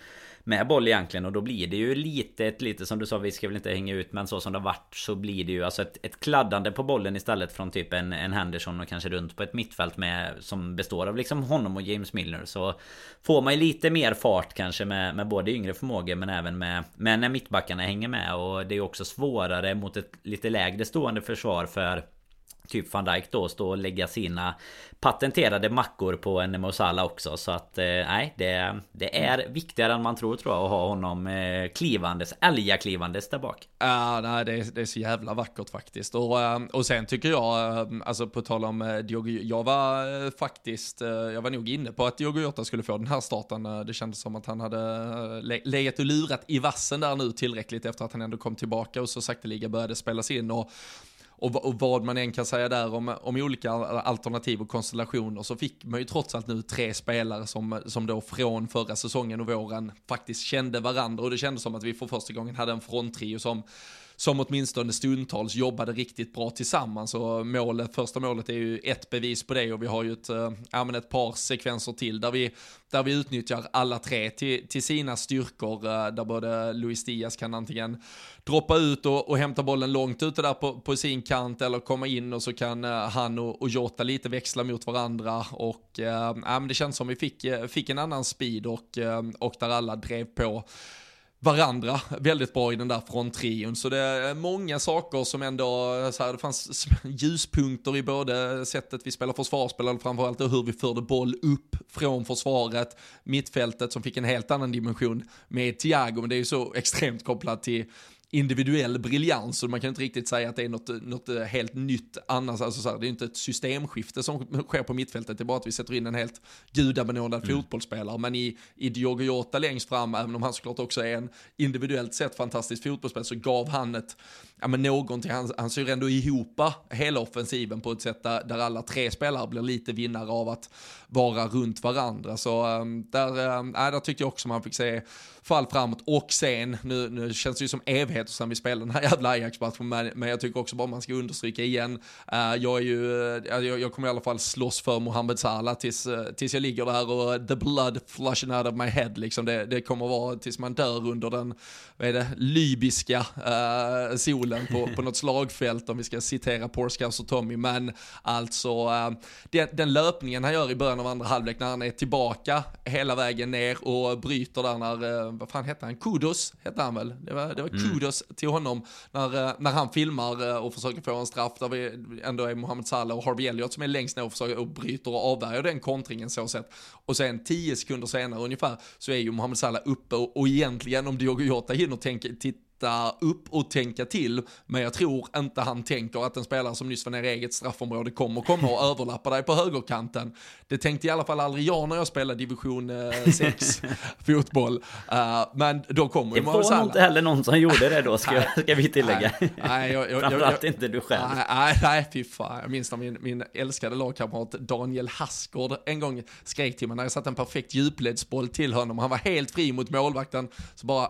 med boll egentligen. Och då blir det ju lite, lite som du sa, vi ska väl inte hänga ut men så som det har varit så blir det ju alltså ett, ett kladdande på bollen istället från typ en, en Henderson och kanske runt på ett mittfält med som består av liksom honom och James Milner. Så får man ju lite mer fart kanske med, med både yngre förmågor men även med, med när mittbackarna hänger med. Och det är också svårare mot ett lite lägre stående försvar för typ van Dijk då stå och lägga sina patenterade mackor på en Mosala också. Så att eh, nej, det, det är viktigare än man tror tror jag att ha honom eh, klivandes, älgaklivandes där bak. Ja, nej, det, är, det är så jävla vackert faktiskt. Och, eh, och sen tycker jag, eh, alltså på tal om eh, Diogo, jag var faktiskt, jag var nog inne på att Diogo Jota skulle få den här starten. Det kändes som att han hade legat och lurat i vassen där nu tillräckligt efter att han ändå kom tillbaka och så sakteliga började spelas in. Och och, och, vad man än kan säga där om, om olika alternativ och konstellationer så fick man ju trots allt nu tre spelare som, som då från förra säsongen och våren faktiskt kände varandra. Och det kändes som att vi för första gången hade en fronttrio som som åtminstone stundtals jobbade riktigt bra tillsammans. Och målet, första målet är ju ett bevis på det. Och vi har ju ett, äh, ett par sekvenser till där vi, där vi utnyttjar alla tre till, till sina styrkor äh, där både Luis Diaz kan antingen droppa ut och, och hämta bollen långt ute där på, på sin kant eller komma in och så kan äh, han och, och Jota lite växla mot varandra. Och äh, men det känns som vi fick, fick en annan speed och, och där alla drev på varandra väldigt bra i den där fronttrion. Så det är många saker som ändå, så här, det fanns ljuspunkter i både sättet vi spelar försvarsspel och framförallt hur vi förde boll upp från försvaret, mittfältet som fick en helt annan dimension med Thiago, men det är ju så extremt kopplat till individuell briljans så man kan inte riktigt säga att det är något, något eh, helt nytt annars. Alltså så här, det är inte ett systemskifte som sker på mittfältet, det är bara att vi sätter in en helt gudabenådad mm. fotbollsspelare. Men i, i Diogo Jota längst fram, även om han såklart också är en individuellt sett fantastisk fotbollsspelare, så gav han ett, ja men någonting, han, han syr ändå ihop hela offensiven på ett sätt där, där alla tre spelare blir lite vinnare av att vara runt varandra. Så ehm, där, äh, där tyckte jag också man fick se fall framåt. Och sen, nu, nu känns det ju som evigheter sedan vi spelade den här jävla Ajax-matchen, men, men jag tycker också bara man ska understryka igen, äh, jag är ju, eh, jag, jag, kommer i alla fall slåss för Mohamed Salah tills, eh, tills jag ligger där och the blood flushing out of my head liksom, det, det kommer vara tills man dör under den, vad är det, libyska solen på, på något slagfält om vi ska citera Porskas och Tommy, men alltså den, den löpningen han gör i början av andra halvlek när han är tillbaka hela vägen ner och bryter där när vad fan hette han? Kudos hette han väl? Det var, det var mm. kudos till honom när, eh, när han filmar eh, och försöker få en straff där vi ändå är Mohamed Salah och Harvey Elliott som är längst ner och försöker och bryter och avvärjer den kontringen så sett. Och sen tio sekunder senare ungefär så är ju Mohamed Salah uppe och, och egentligen om Diogo Jota hinner tänka, titta titta upp och tänka till, men jag tror inte han tänker att en spelare som nyss var nere i eget straffområde kommer komma och överlappa dig på högerkanten. Det tänkte i alla fall aldrig jag när jag spelade division 6 eh, [LAUGHS] fotboll. Uh, men då kommer det var nog inte heller någon som gjorde det då, ska, ska vi tillägga. Nej, nej, jag, jag, Framförallt inte du själv. Nej, nej, nej fy fan. Jag minns när min, min älskade lagkamrat Daniel Hassgård en gång skrek till mig när jag satte en perfekt djupledsboll till honom. Han var helt fri mot målvakten, så bara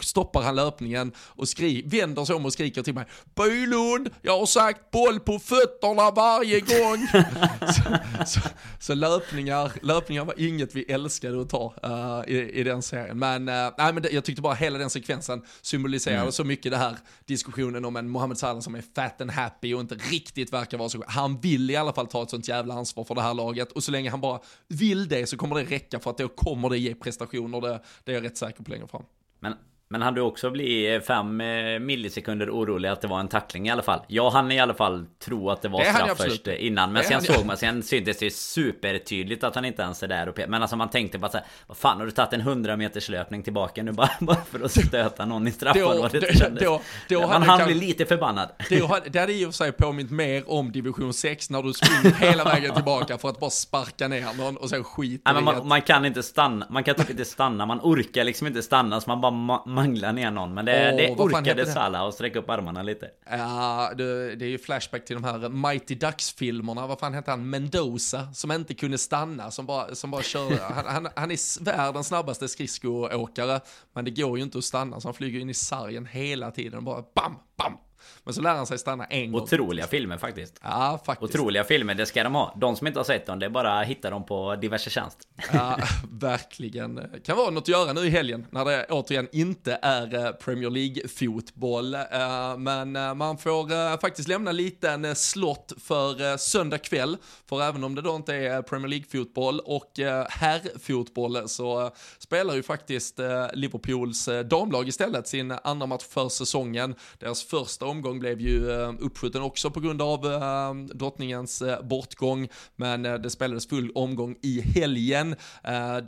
stoppar han löpningen scenen och skri vänder sig om och skriker till mig Bylund, jag har sagt boll på fötterna varje gång. [LAUGHS] så, så, så, löpningar, löpningar var inget vi älskade att ta uh, i, i, den serien. Men, uh, nej, men det, jag tyckte bara hela den sekvensen symboliserade mm. så mycket det här diskussionen om en Mohamed Salah som är fat and happy och inte riktigt verkar vara så. Han vill i alla fall ta ett sånt jävla ansvar för det här laget och så länge han bara vill det så kommer det räcka för att då kommer det ge prestationer. Det, det är jag rätt säker på längre fram. Men men han du också bli fem eh, millisekunder orolig att det var en tackling i alla fall? Jag hann i alla fall tro att det var straff först eh, innan. Men sen såg man, sen syntes det supertydligt att han inte ens är där och Men alltså man tänkte bara såhär, vad fan har du tagit en 100 meters löpning tillbaka nu bara, [LAUGHS] bara för att stöta någon i straffområdet? Då, då, då, man hann bli lite förbannad. [LAUGHS] Då, det hade i och för sig påmint mer om division 6 när du springer [LAUGHS] hela vägen tillbaka för att bara sparka ner någon och sen skiter Nej, man, man, kan inte stanna, man kan typ inte stanna, man orkar liksom inte stanna så man bara mangla ner någon. Men det, oh, det orkade Salah och sträcka upp armarna lite. Ja, det, det, är ju flashback till de här Mighty Ducks-filmerna. Vad fan hette han? Mendoza, som inte kunde stanna, som bara, som bara körde. Han, han, han är världens snabbaste skridskoåkare, men det går ju inte att stanna, så han flyger in i sargen hela tiden. Bara bam, bam, men så lär han sig stanna en gång. Otroliga filmer faktiskt. Ja, faktiskt. Otroliga filmer, det ska de ha. De som inte har sett dem, det är bara att hitta dem på diverse tjänst. Ja, [LAUGHS] verkligen. Kan vara något att göra nu i helgen, när det återigen inte är eh, Premier League-fotboll. Eh, men eh, man får faktiskt lämna lite en slott för söndag kväll. För även om det då inte är Premier League-fotboll och herrfotboll så spelar ju faktiskt Liverpools damlag istället sin andra match för säsongen. Deras första omgång blev ju eh, uppskjuten också på grund av eh, drottningens eh, bortgång, men det spelades full omgång i helgen.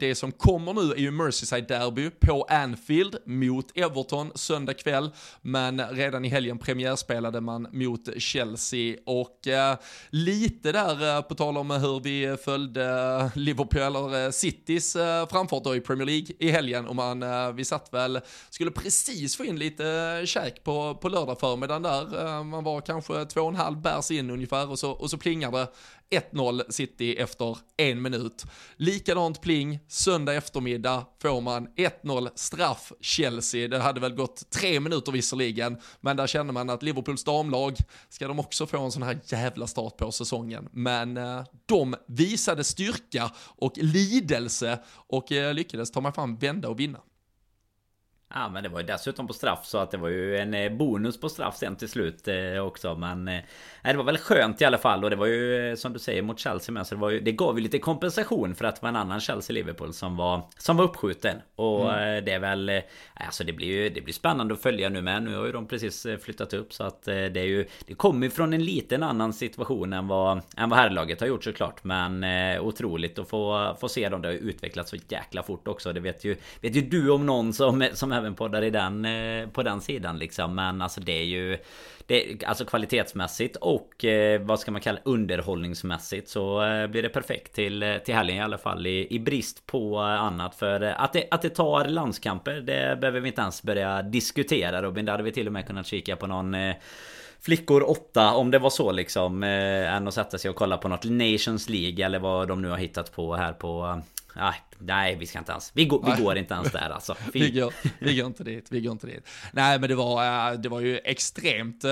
Det som kommer nu är ju Merseyside Derby på Anfield mot Everton söndag kväll, men redan i helgen premiärspelade man mot Chelsea och lite där på tal om hur vi följde Liverpool eller Citys framfart då i Premier League i helgen och man, vi satt väl, skulle precis få in lite käk på, på lördag förmiddagen där där, eh, man var kanske två och en halv bärs in ungefär och så, och så plingar det 1-0 City efter en minut. Likadant pling, söndag eftermiddag får man 1-0 straff Chelsea. Det hade väl gått tre minuter visserligen, men där känner man att Liverpools damlag, ska de också få en sån här jävla start på säsongen. Men eh, de visade styrka och lidelse och eh, lyckades ta mig fram, vända och vinna. Ja men det var ju dessutom på straff så att det var ju en eh, bonus på straff sen till slut eh, också. Men eh, Det var väl skönt i alla fall. Och det var ju som du säger mot Chelsea med så det var ju Det gav ju lite kompensation för att det var en annan Chelsea-Liverpool som var Som var uppskjuten. Och mm. det är väl Alltså det blir ju Det blir spännande att följa nu med. Nu har ju de precis flyttat upp så att det är ju Det kommer ju från en liten annan situation än vad Än vad herrlaget har gjort såklart. Men otroligt att få Få se dem Det har utvecklats så jäkla fort också. Det vet ju Vet ju du om någon som Som även poddar i den, eh, på den sidan liksom. Men alltså det är ju det, Alltså kvalitetsmässigt och eh, vad ska man kalla underhållningsmässigt så eh, blir det perfekt till, eh, till helgen i alla fall i, i brist på annat. För eh, att det, att det tar landskamper det behöver vi inte ens börja diskutera Robin. Där hade vi till och med kunnat kika på någon Flickor 8 om det var så liksom eh, Än att sätta sig och kolla på något Nations League eller vad de nu har hittat på här på Nej, nej, vi ska inte ens. Vi går, vi går inte ens där alltså. [LAUGHS] vi, går, vi går inte dit, vi går inte dit. Nej, men det var, det var ju extremt äh,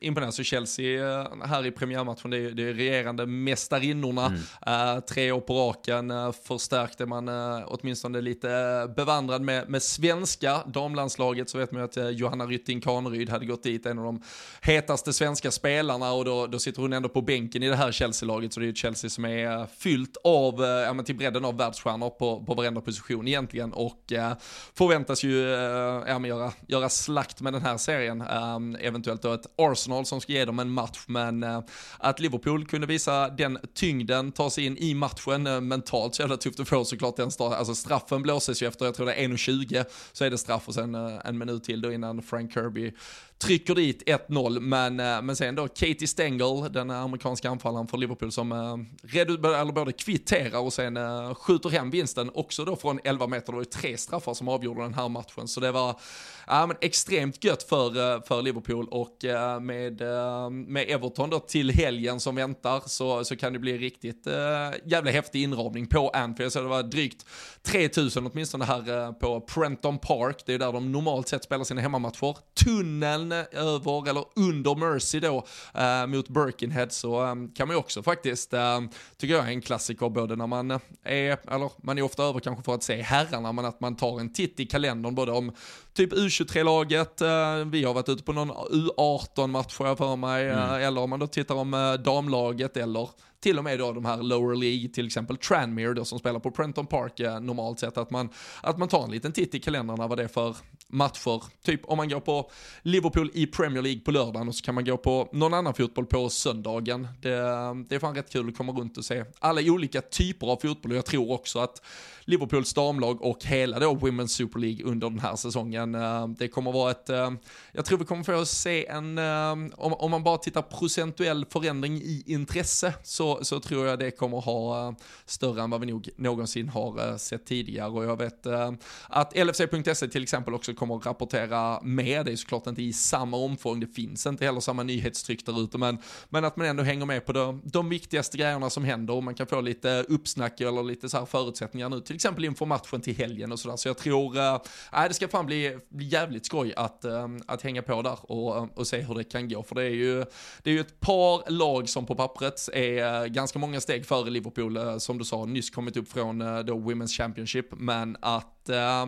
imponerande. Så Chelsea äh, här i premiärmatchen, det är, det är regerande mästarinnorna. Mm. Äh, tre år på raken äh, förstärkte man åtminstone lite bevandrad med, med svenska damlandslaget. Så vet man ju att Johanna Rytting Kaneryd hade gått dit, en av de hetaste svenska spelarna och då, då sitter hon ändå på bänken i det här Chelsea-laget. Så det är ju Chelsea som är fyllt av, ja, men till bredden av världsstjärnor på, på varenda position egentligen och eh, förväntas ju eh, göra, göra slakt med den här serien. Eh, eventuellt då ett Arsenal som ska ge dem en match, men eh, att Liverpool kunde visa den tyngden, ta sig in i matchen eh, mentalt så jävla tufft att få såklart den start. Alltså straffen blåses ju efter, jag tror det är 1.20 så är det straff och sen eh, en minut till då innan Frank Kirby trycker dit 1-0, men, eh, men sen då Katie Stengel, den amerikanska anfallaren för Liverpool som eh, eller både kvitterar och sen eh, skjuter hem vinsten, också då från 11 meter. Det var ju tre straffar som avgjorde den här matchen, så det var ja, men extremt gött för, för Liverpool och med, med Everton då till helgen som väntar så, så kan det bli riktigt jävla häftig inramning på Anfield. Så det var drygt 3000 åtminstone här på Prenton Park, det är där de normalt sett spelar sina hemmamatcher. Tunneln över eller under Mercy då äh, mot Birkenhead så äh, kan man ju också faktiskt, äh, tycker jag är en klassiker både när man är, eller man är ofta över kanske för att se herrarna, men att man tar en titt i kalendern både om typ U23-laget, vi har varit ute på någon U18-match får jag för mig, mm. eller om man då tittar om damlaget eller till och med då de här lower League, till exempel Tranmere då som spelar på Prenton Park eh, normalt sett, att man, att man tar en liten titt i kalendrarna vad det är för matcher. Typ om man går på Liverpool i Premier League på lördagen och så kan man gå på någon annan fotboll på söndagen. Det, det är fan rätt kul att komma runt och se alla olika typer av fotboll och jag tror också att Liverpools damlag och hela då Women's Super League under den här säsongen. Eh, det kommer vara ett, eh, jag tror vi kommer få se en, eh, om, man bara tittar procentuell förändring i intresse så, så tror jag det kommer ha större än vad vi nog någonsin har sett tidigare och jag vet att LFC.se till exempel också kommer att rapportera med, det är såklart inte i samma omfång, det finns inte heller samma nyhetstryck där ute, men, men att man ändå hänger med på de, de viktigaste grejerna som händer och man kan få lite uppsnack eller lite så här förutsättningar nu till exempel inför matchen till helgen och sådär. Så jag tror, äh, det ska fan bli, bli jävligt skoj att, äh, att hänga på där och, eh, och se hur det kan gå. För det är ju, det är ju ett par lag som på pappret är ganska många steg före Liverpool, som du sa, nyss kommit upp från då Women's Championship, men att Eh,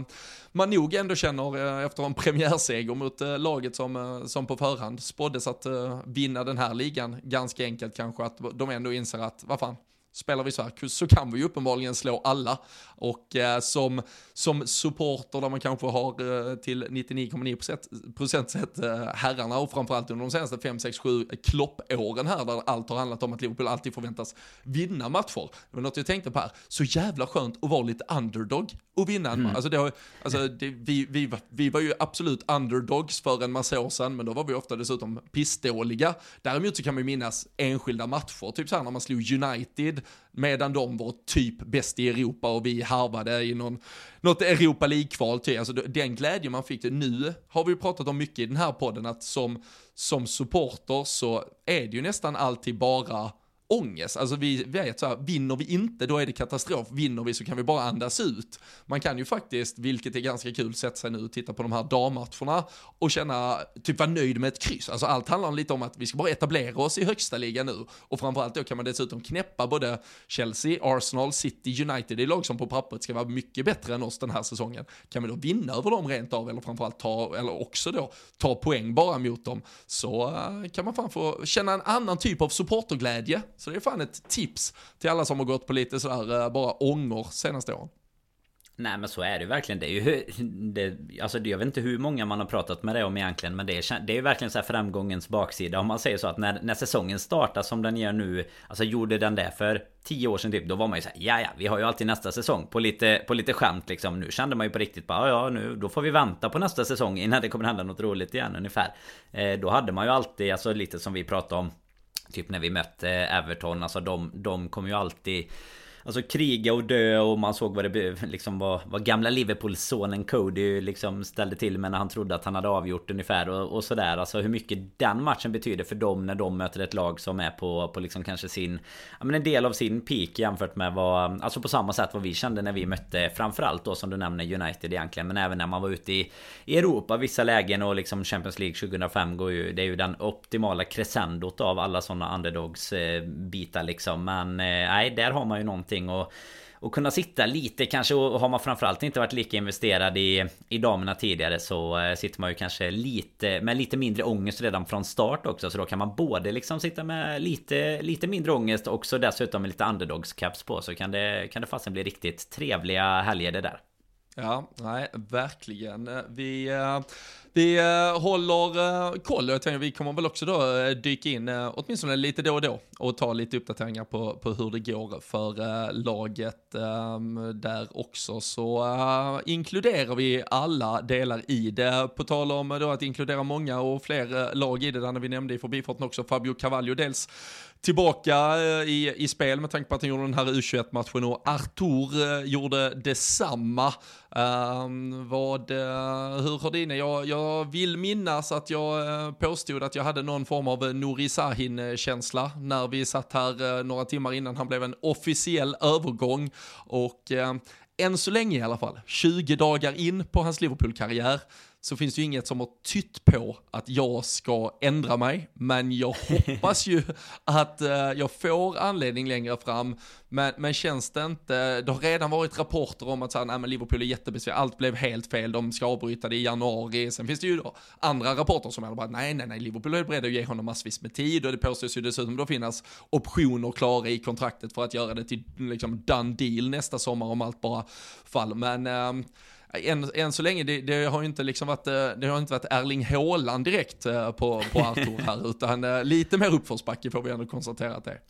man nog ändå känner eh, efter en premiärseger mot eh, laget som, som på förhand spåddes att vinna den här ligan ganska enkelt kanske, att de ändå inser att, vad fan, spelar vi så här så kan vi ju uppenbarligen slå alla. Och eh, som, som supporter där man kanske har eh, till 99,9% sett eh, herrarna och framförallt under de senaste 5, 6, 7 kloppåren här där allt har handlat om att Liverpool alltid förväntas vinna matcher. Det var något jag tänkte på här, så jävla skönt att vara lite underdog och vinna en mm. Alltså, det, alltså det, vi, vi, vi var ju absolut underdogs för en massa år sedan, men då var vi ofta dessutom pissdåliga. Däremot så kan man ju minnas enskilda matcher, typ så här när man slog United, medan de var typ bäst i Europa och vi harvade i någon, något Europa League-kval. Alltså den glädje man fick, nu har vi pratat om mycket i den här podden, att som, som supporter så är det ju nästan alltid bara ångest. Alltså vi vet så här, vinner vi inte då är det katastrof, vinner vi så kan vi bara andas ut. Man kan ju faktiskt, vilket är ganska kul, sätta sig nu och titta på de här dammatcherna och känna, typ vara nöjd med ett kryss. Alltså allt handlar lite om att vi ska bara etablera oss i högsta ligan nu och framförallt då kan man dessutom knäppa både Chelsea, Arsenal, City, United, det är lag som på pappret ska vara mycket bättre än oss den här säsongen. Kan vi då vinna över dem rent av eller framförallt ta, eller också då ta poäng bara mot dem så eh, kan man fan få känna en annan typ av supporterglädje så det är fan ett tips till alla som har gått på lite sådär eh, bara ångor senaste åren. Nej men så är det ju verkligen. Det är ju... Det, alltså jag vet inte hur många man har pratat med det om egentligen. Men det är, det är ju verkligen så här framgångens baksida. Om man säger så att när, när säsongen startar som den gör nu. Alltså gjorde den det för tio år sedan typ. Då var man ju såhär, ja ja, vi har ju alltid nästa säsong. På lite, på lite skämt liksom. Nu kände man ju på riktigt bara, ja nu, då får vi vänta på nästa säsong innan det kommer hända något roligt igen ungefär. Eh, då hade man ju alltid, alltså lite som vi pratade om Typ när vi mötte Everton, alltså de, de kommer ju alltid Alltså kriga och dö och man såg vad det liksom var Vad gamla Liverpool-sonen Cody liksom ställde till med när han trodde att han hade avgjort ungefär och, och sådär. Alltså hur mycket den matchen betyder för dem när de möter ett lag som är på, på liksom kanske sin Ja men en del av sin peak jämfört med vad Alltså på samma sätt vad vi kände när vi mötte Framförallt då som du nämner United egentligen. Men även när man var ute i, i Europa vissa lägen och liksom Champions League 2005 går ju Det är ju den optimala crescendot av alla sådana underdogs eh, bitar liksom. Men eh, nej där har man ju någonting någonting och och kunna sitta lite kanske och har man framförallt inte varit lika investerad i, i damerna tidigare så eh, sitter man ju kanske lite med lite mindre ångest redan från start också så då kan man både liksom sitta med lite lite mindre ångest och så dessutom med lite underdogs caps på så kan det kan det fasen bli riktigt trevliga helger det där. Ja, nej, verkligen. Vi, eh, vi eh, håller eh, koll. Jag tänker vi kommer väl också då dyka in åtminstone lite då och då och ta lite uppdateringar på, på hur det går för laget ehm, där också. Så inkluderar vi alla delar i det. På tal om då att inkludera många och fler lag i det, där när vi nämnde i förbifarten också Fabio Cavallo dels tillbaka eh, i, i spel med tanke på att han gjorde den här U21-matchen och Artur eh, gjorde detsamma. Um, vad, uh, hur har dina, jag, jag vill minnas att jag uh, påstod att jag hade någon form av Nouri Sahin-känsla när vi satt här några timmar innan han blev en officiell övergång och än så länge i alla fall, 20 dagar in på hans Liverpool-karriär, så finns det ju inget som har tytt på att jag ska ändra mig. Men jag [LAUGHS] hoppas ju att uh, jag får anledning längre fram. Men, men känns det inte, det har redan varit rapporter om att så här, nej, men Liverpool är jättebesvikna, allt blev helt fel, de ska avbryta det i januari. Sen finns det ju då andra rapporter som är bara, nej, nej, nej, Liverpool är beredda att ge honom massvis med tid och det påstås ju dessutom då finnas optioner klara i kontraktet för att göra det till liksom done deal nästa sommar om allt bara faller. Men uh, än, än så länge, det, det, har ju inte liksom varit, eh, det har inte varit Erling Haaland direkt eh, på, på Artur här, [LAUGHS] utan eh, lite mer uppförsbacke får vi ändå konstatera att det är.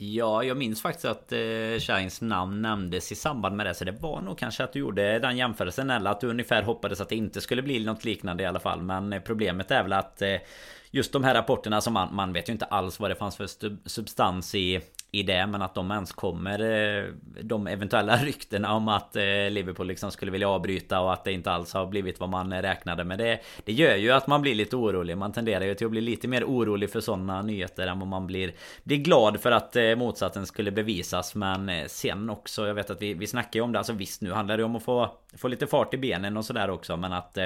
Ja, jag minns faktiskt att Shines namn nämndes i samband med det. Så det var nog kanske att du gjorde den jämförelsen. Eller att du ungefär hoppades att det inte skulle bli något liknande i alla fall. Men problemet är väl att just de här rapporterna som man, man vet ju inte alls vad det fanns för substans i i det men att de ens kommer eh, De eventuella [LAUGHS] ryktena om att eh, Liverpool liksom skulle vilja avbryta och att det inte alls har blivit vad man räknade med det Det gör ju att man blir lite orolig. Man tenderar ju till att bli lite mer orolig för sådana nyheter än vad man blir Blir glad för att eh, motsatsen skulle bevisas. Men sen också Jag vet att vi, vi snackar ju om det. Alltså visst nu handlar det om att få Få lite fart i benen och sådär också men att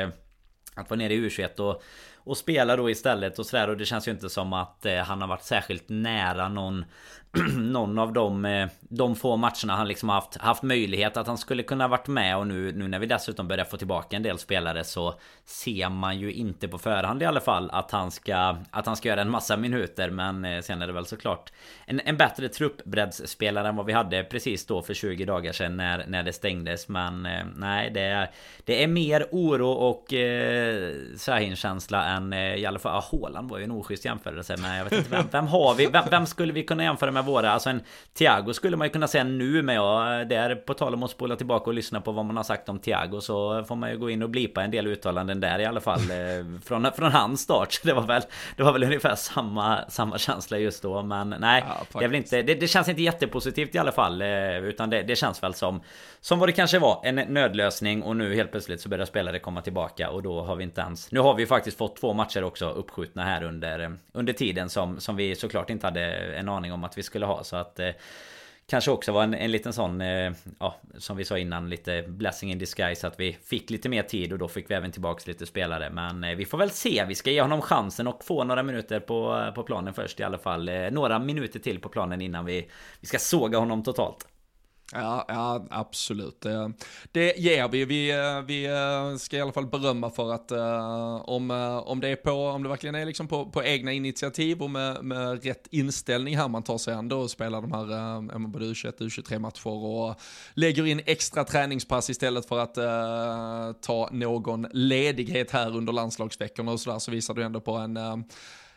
Att vara nere i U21 och och spela då istället och sådär. Och det känns ju inte som att eh, han har varit särskilt nära någon [CLEARS THROAT] någon av de, eh, de få matcherna han liksom haft, haft möjlighet att han skulle kunna varit med och nu, nu när vi dessutom börjar få tillbaka en del spelare så ser man ju inte på förhand i alla fall att han ska att han ska göra en massa minuter men eh, sen är det väl såklart en, en bättre truppbreddsspelare än vad vi hade precis då för 20 dagar sedan när, när det stängdes men eh, nej det är det är mer oro och eh, Sahin-känsla än i alla fall, ja Haaland var ju en oschysst jämförelse men jag vet inte vem, vem har vi? Vem, vem, skulle vi kunna jämföra med våra? Alltså en Thiago skulle man ju kunna säga nu men jag, där på tal om att spola tillbaka och lyssna på vad man har sagt om Thiago så får man ju gå in och blipa en del uttalanden där i alla fall [LAUGHS] från, från hans start. Så det var väl, det var väl ungefär samma, samma känsla just då men nej, ja, det, är väl inte, det, det, känns inte jättepositivt i alla fall utan det, det känns väl som som vad det kanske var, en nödlösning och nu helt plötsligt så börjar spelare komma tillbaka och då har vi inte ens... Nu har vi faktiskt fått två matcher också uppskjutna här under, under tiden som, som vi såklart inte hade en aning om att vi skulle ha så att... Eh, kanske också var en, en liten sån, eh, ja, som vi sa innan, lite blessing in disguise att vi fick lite mer tid och då fick vi även tillbaks lite spelare. Men eh, vi får väl se, vi ska ge honom chansen och få några minuter på, eh, på planen först i alla fall. Eh, några minuter till på planen innan vi, vi ska såga honom totalt. Ja, ja absolut. Det, det ger vi. vi. Eh, vi eh, ska i alla fall berömma för att eh, om, om det är på, om det verkligen är liksom på, på egna initiativ och med, med rätt inställning här man tar sig an då och spelar de här både U21 U23 matcher och lägger in extra träningspass istället för att uh, ta någon ledighet här under landslagsveckorna och sådär så visar du ändå på en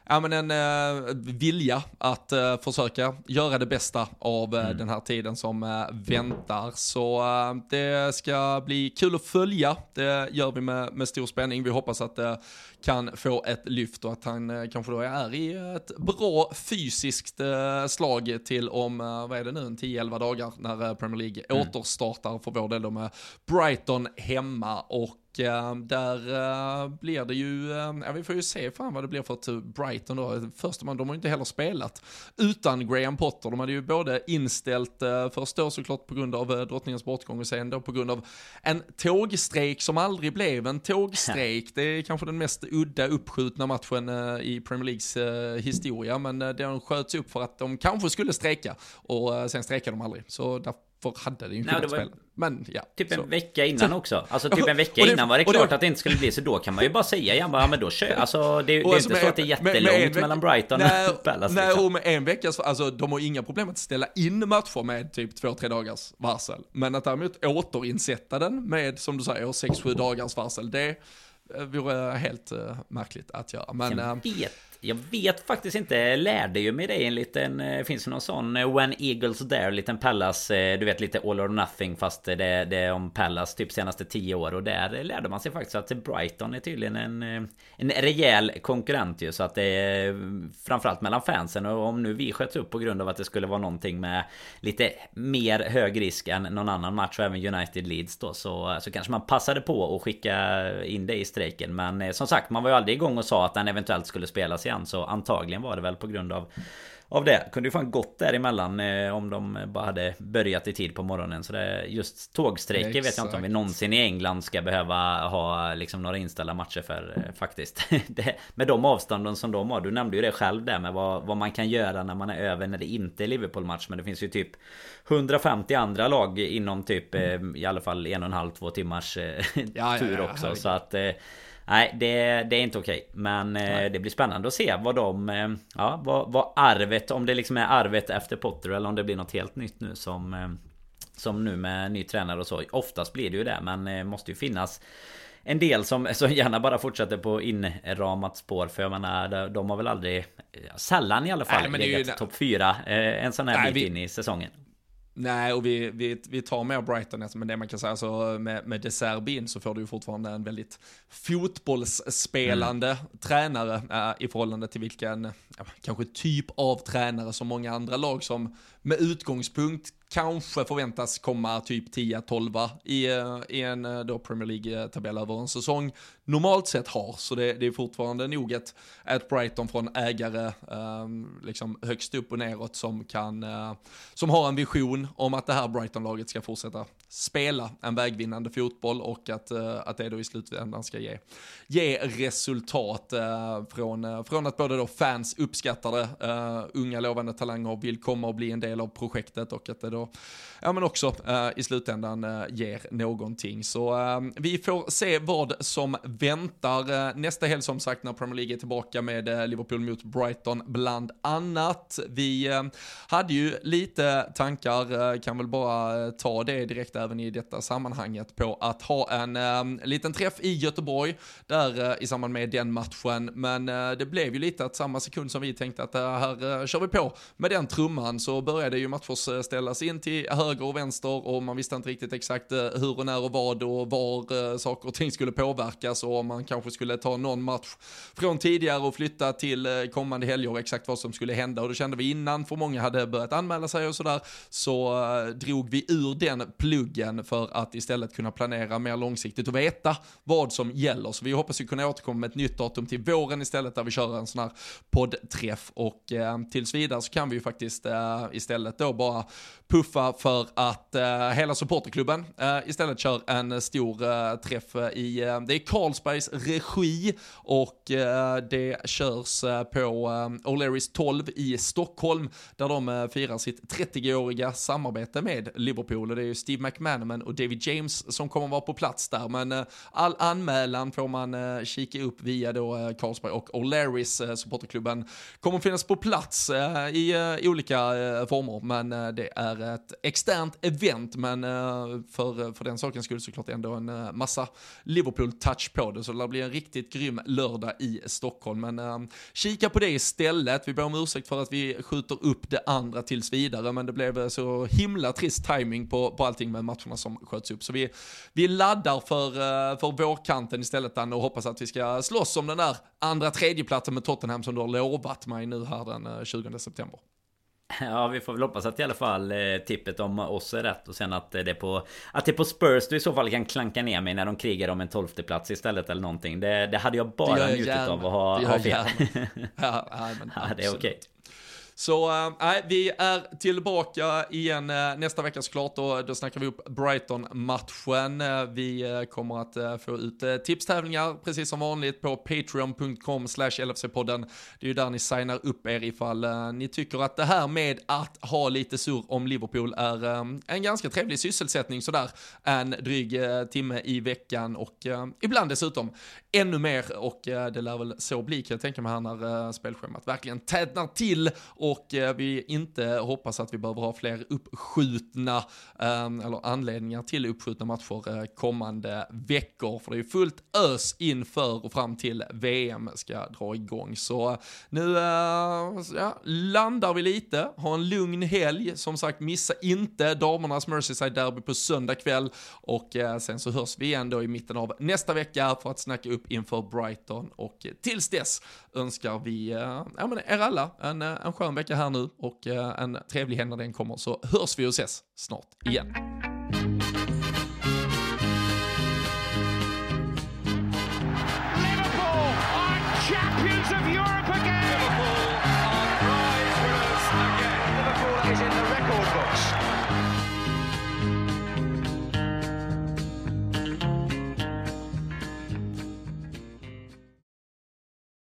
ja, men en eh, vilja att eh, försöka göra det bästa av eh, mm. den här tiden som eh, väntar. Så eh, det ska bli kul att följa. Det gör vi med, med stor spänning. Vi hoppas att det kan få ett lyft och att han eh, kanske då är i ett bra fysiskt slag till om, vad är det nu, en 10-11 dagar när Premier League mm. återstartar för vår del då med Brighton hemma och där blir det ju, ja vi får ju se fan vad det blir för Brighton då. Först man, de har ju inte heller spelat utan Graham Potter. De hade ju både inställt, först då såklart på grund av drottningens bortgång och sen då på grund av en tågstrejk som aldrig blev en tågstrejk. [LAUGHS] det är kanske den mest udda uppskjutna matchen i Premier Leagues historia, men den sköts upp för att de kanske skulle strejka och sen strejkade de aldrig. Så där för hade det ju kunnat spela. Men ja. Typ en så. vecka innan också. Alltså typ [LAUGHS] en vecka det, innan var det klart det, att det inte skulle bli så då kan man ju bara säga igen bara, ja men då kör Alltså det, det är alltså inte så att det är jättelångt med, med mellan Brighton nej, och Palace. Nej, liksom. och med en veckas, alltså de har inga problem att ställa in matcher med typ två, tre dagars varsel. Men att däremot återinsätta den med, som du säger, sex, sju dagars varsel, det vore helt uh, märkligt att göra. Men, jag eh, vet jag vet faktiskt inte. Lärde ju mig det en liten... Eh, finns det någon sån eh, When Eagles Dare? Liten Pallas. Eh, du vet lite All or Nothing fast det, det är om Pallas typ senaste tio år. Och där lärde man sig faktiskt att Brighton är tydligen en, en rejäl konkurrent ju. Så att det är framförallt mellan fansen. Och om nu vi sköts upp på grund av att det skulle vara någonting med lite mer hög risk än någon annan match och även United Leeds då. Så, så kanske man passade på att skicka in det i strejken. Men som sagt, man var ju aldrig igång och sa att den eventuellt skulle spelas igen igen. Så antagligen var det väl på grund av av det. Kunde ju fan gått däremellan eh, om de bara hade börjat i tid på morgonen. Så det, just tågstrejker Exakt. vet jag inte om vi någonsin i England ska behöva ha liksom några inställda matcher för eh, faktiskt. [LAUGHS] det, med de avstånden som de har. Du nämnde ju det själv där med vad, vad man kan göra när man är över när det inte är Liverpool-match. Men det finns ju typ 150 andra lag inom typ eh, i alla fall en och en halv, två timmars eh, [LAUGHS] ja, tur ja, ja, också. Så att eh, Nej det, det är inte okej. Men eh, det blir spännande att se vad de eh, Ja vad, vad arvet Om det liksom är arvet efter Potter eller om det blir något helt nytt nu som eh, Som nu med ny tränare och så. Oftast blir det ju det men eh, måste ju finnas en del som, [LAUGHS] som gärna bara fortsätter på inramat spår. För jag menar de har väl aldrig Sällan i alla fall Nej, legat topp 4 En sån här Nej, bit vi... in i säsongen Nej, och vi, vi, vi tar mer Brighton, men det man kan säga, alltså med, med Deserbin så får du ju fortfarande en väldigt fotbollsspelande mm. tränare äh, i förhållande till vilken, ja, kanske typ av tränare som många andra lag som med utgångspunkt kanske förväntas komma typ 10-12 i, eh, i en eh, då Premier League-tabell över en säsong normalt sett har. Så det, det är fortfarande nog ett, ett Brighton från ägare eh, liksom högst upp och neråt som kan, eh, som har en vision om att det här Brighton-laget ska fortsätta spela en vägvinnande fotboll och att, eh, att det då i slutändan ska ge, ge resultat eh, från, från att både då fans uppskattar det, unga lovande talanger vill komma och bli en del av projektet och att det då och ja men också eh, i slutändan eh, ger någonting. Så eh, vi får se vad som väntar eh, nästa helg som sagt när Premier League är tillbaka med eh, Liverpool mot Brighton bland annat. Vi eh, hade ju lite tankar, kan väl bara ta det direkt även i detta sammanhanget, på att ha en liten träff i Göteborg där i samband med den matchen, men det blev ju lite att samma sekund som vi tänkte att här kör vi på med den trumman så började ju matcher ställas in till höger och vänster och man visste inte riktigt exakt eh, hur och när och vad och var eh, saker och ting skulle påverkas och om man kanske skulle ta någon match från tidigare och flytta till eh, kommande helger exakt vad som skulle hända och då kände vi innan för många hade börjat anmäla sig och sådär så drog vi ur den pluggen för att istället kunna planera mer långsiktigt och veta vad som gäller. Så vi hoppas ju kunna återkomma med ett nytt datum till våren istället där vi kör en sån här poddträff och eh, tills vidare så kan vi ju faktiskt eh, istället då bara puffa för att eh, hela supporterklubben eh, istället kör en stor eh, träff eh, i, eh, det är Carlsbergs regi och eh, det körs på eh, O'Learys 12 i Stockholm där de firar sitt 30-åriga samarbete med Liverpool. Och det är ju Steve McManaman och David James som kommer vara på plats där. Men all anmälan får man kika upp via då Carlsberg och O'Learys supporterklubben kommer finnas på plats i olika former. Men det är är ett externt event, men eh, för, för den sakens skull såklart ändå en eh, massa Liverpool-touch på det, så det blir en riktigt grym lördag i Stockholm. Men eh, kika på det istället. Vi ber om ursäkt för att vi skjuter upp det andra tills vidare, men det blev så himla trist timing på, på allting med matcherna som sköts upp. Så vi, vi laddar för, för vårkanten istället, Danne, och hoppas att vi ska slåss om den där andra tredjeplatsen med Tottenham som du har lovat mig nu här den 20 september. [LAUGHS] Ja, vi får väl hoppas att i alla fall eh, tippet om oss är rätt och sen att det är på att det är på Spurs du i så fall kan klanka ner mig när de krigar om en tolfte plats istället eller någonting. Det, det hade jag bara njutit av att ha, ha fel. [LAUGHS] ja, ja, men ja, det är okej. Okay. Så äh, vi är tillbaka igen äh, nästa vecka såklart och då snackar vi upp Brighton-matchen. Eh, vi kommer att få ut tipstävlingar precis som vanligt på patreon.com slash LFC-podden. Det är ju där ni signar upp er ifall ni tycker att det här med att ha lite surr om Liverpool är en ganska trevlig sysselsättning sådär en dryg timme i veckan och ibland dessutom ännu mer och det lär väl så bli kan jag tänka mig här när spelschemat verkligen tätnar till och eh, vi inte hoppas att vi behöver ha fler uppskjutna, ehm, eller anledningar till uppskjutna matcher eh, kommande veckor, för det är fullt ös inför och fram till VM ska dra igång. Så nu eh, ja, landar vi lite, ha en lugn helg, som sagt missa inte damernas Merseyside Derby på söndag kväll. Och sen så hörs vi igen då i mitten av nästa vecka för att snacka upp inför Brighton. Och tills dess önskar vi ja, men er alla en, en skön vecka här nu och eh, en trevlig helg när den kommer så hörs vi och ses snart igen. Mm.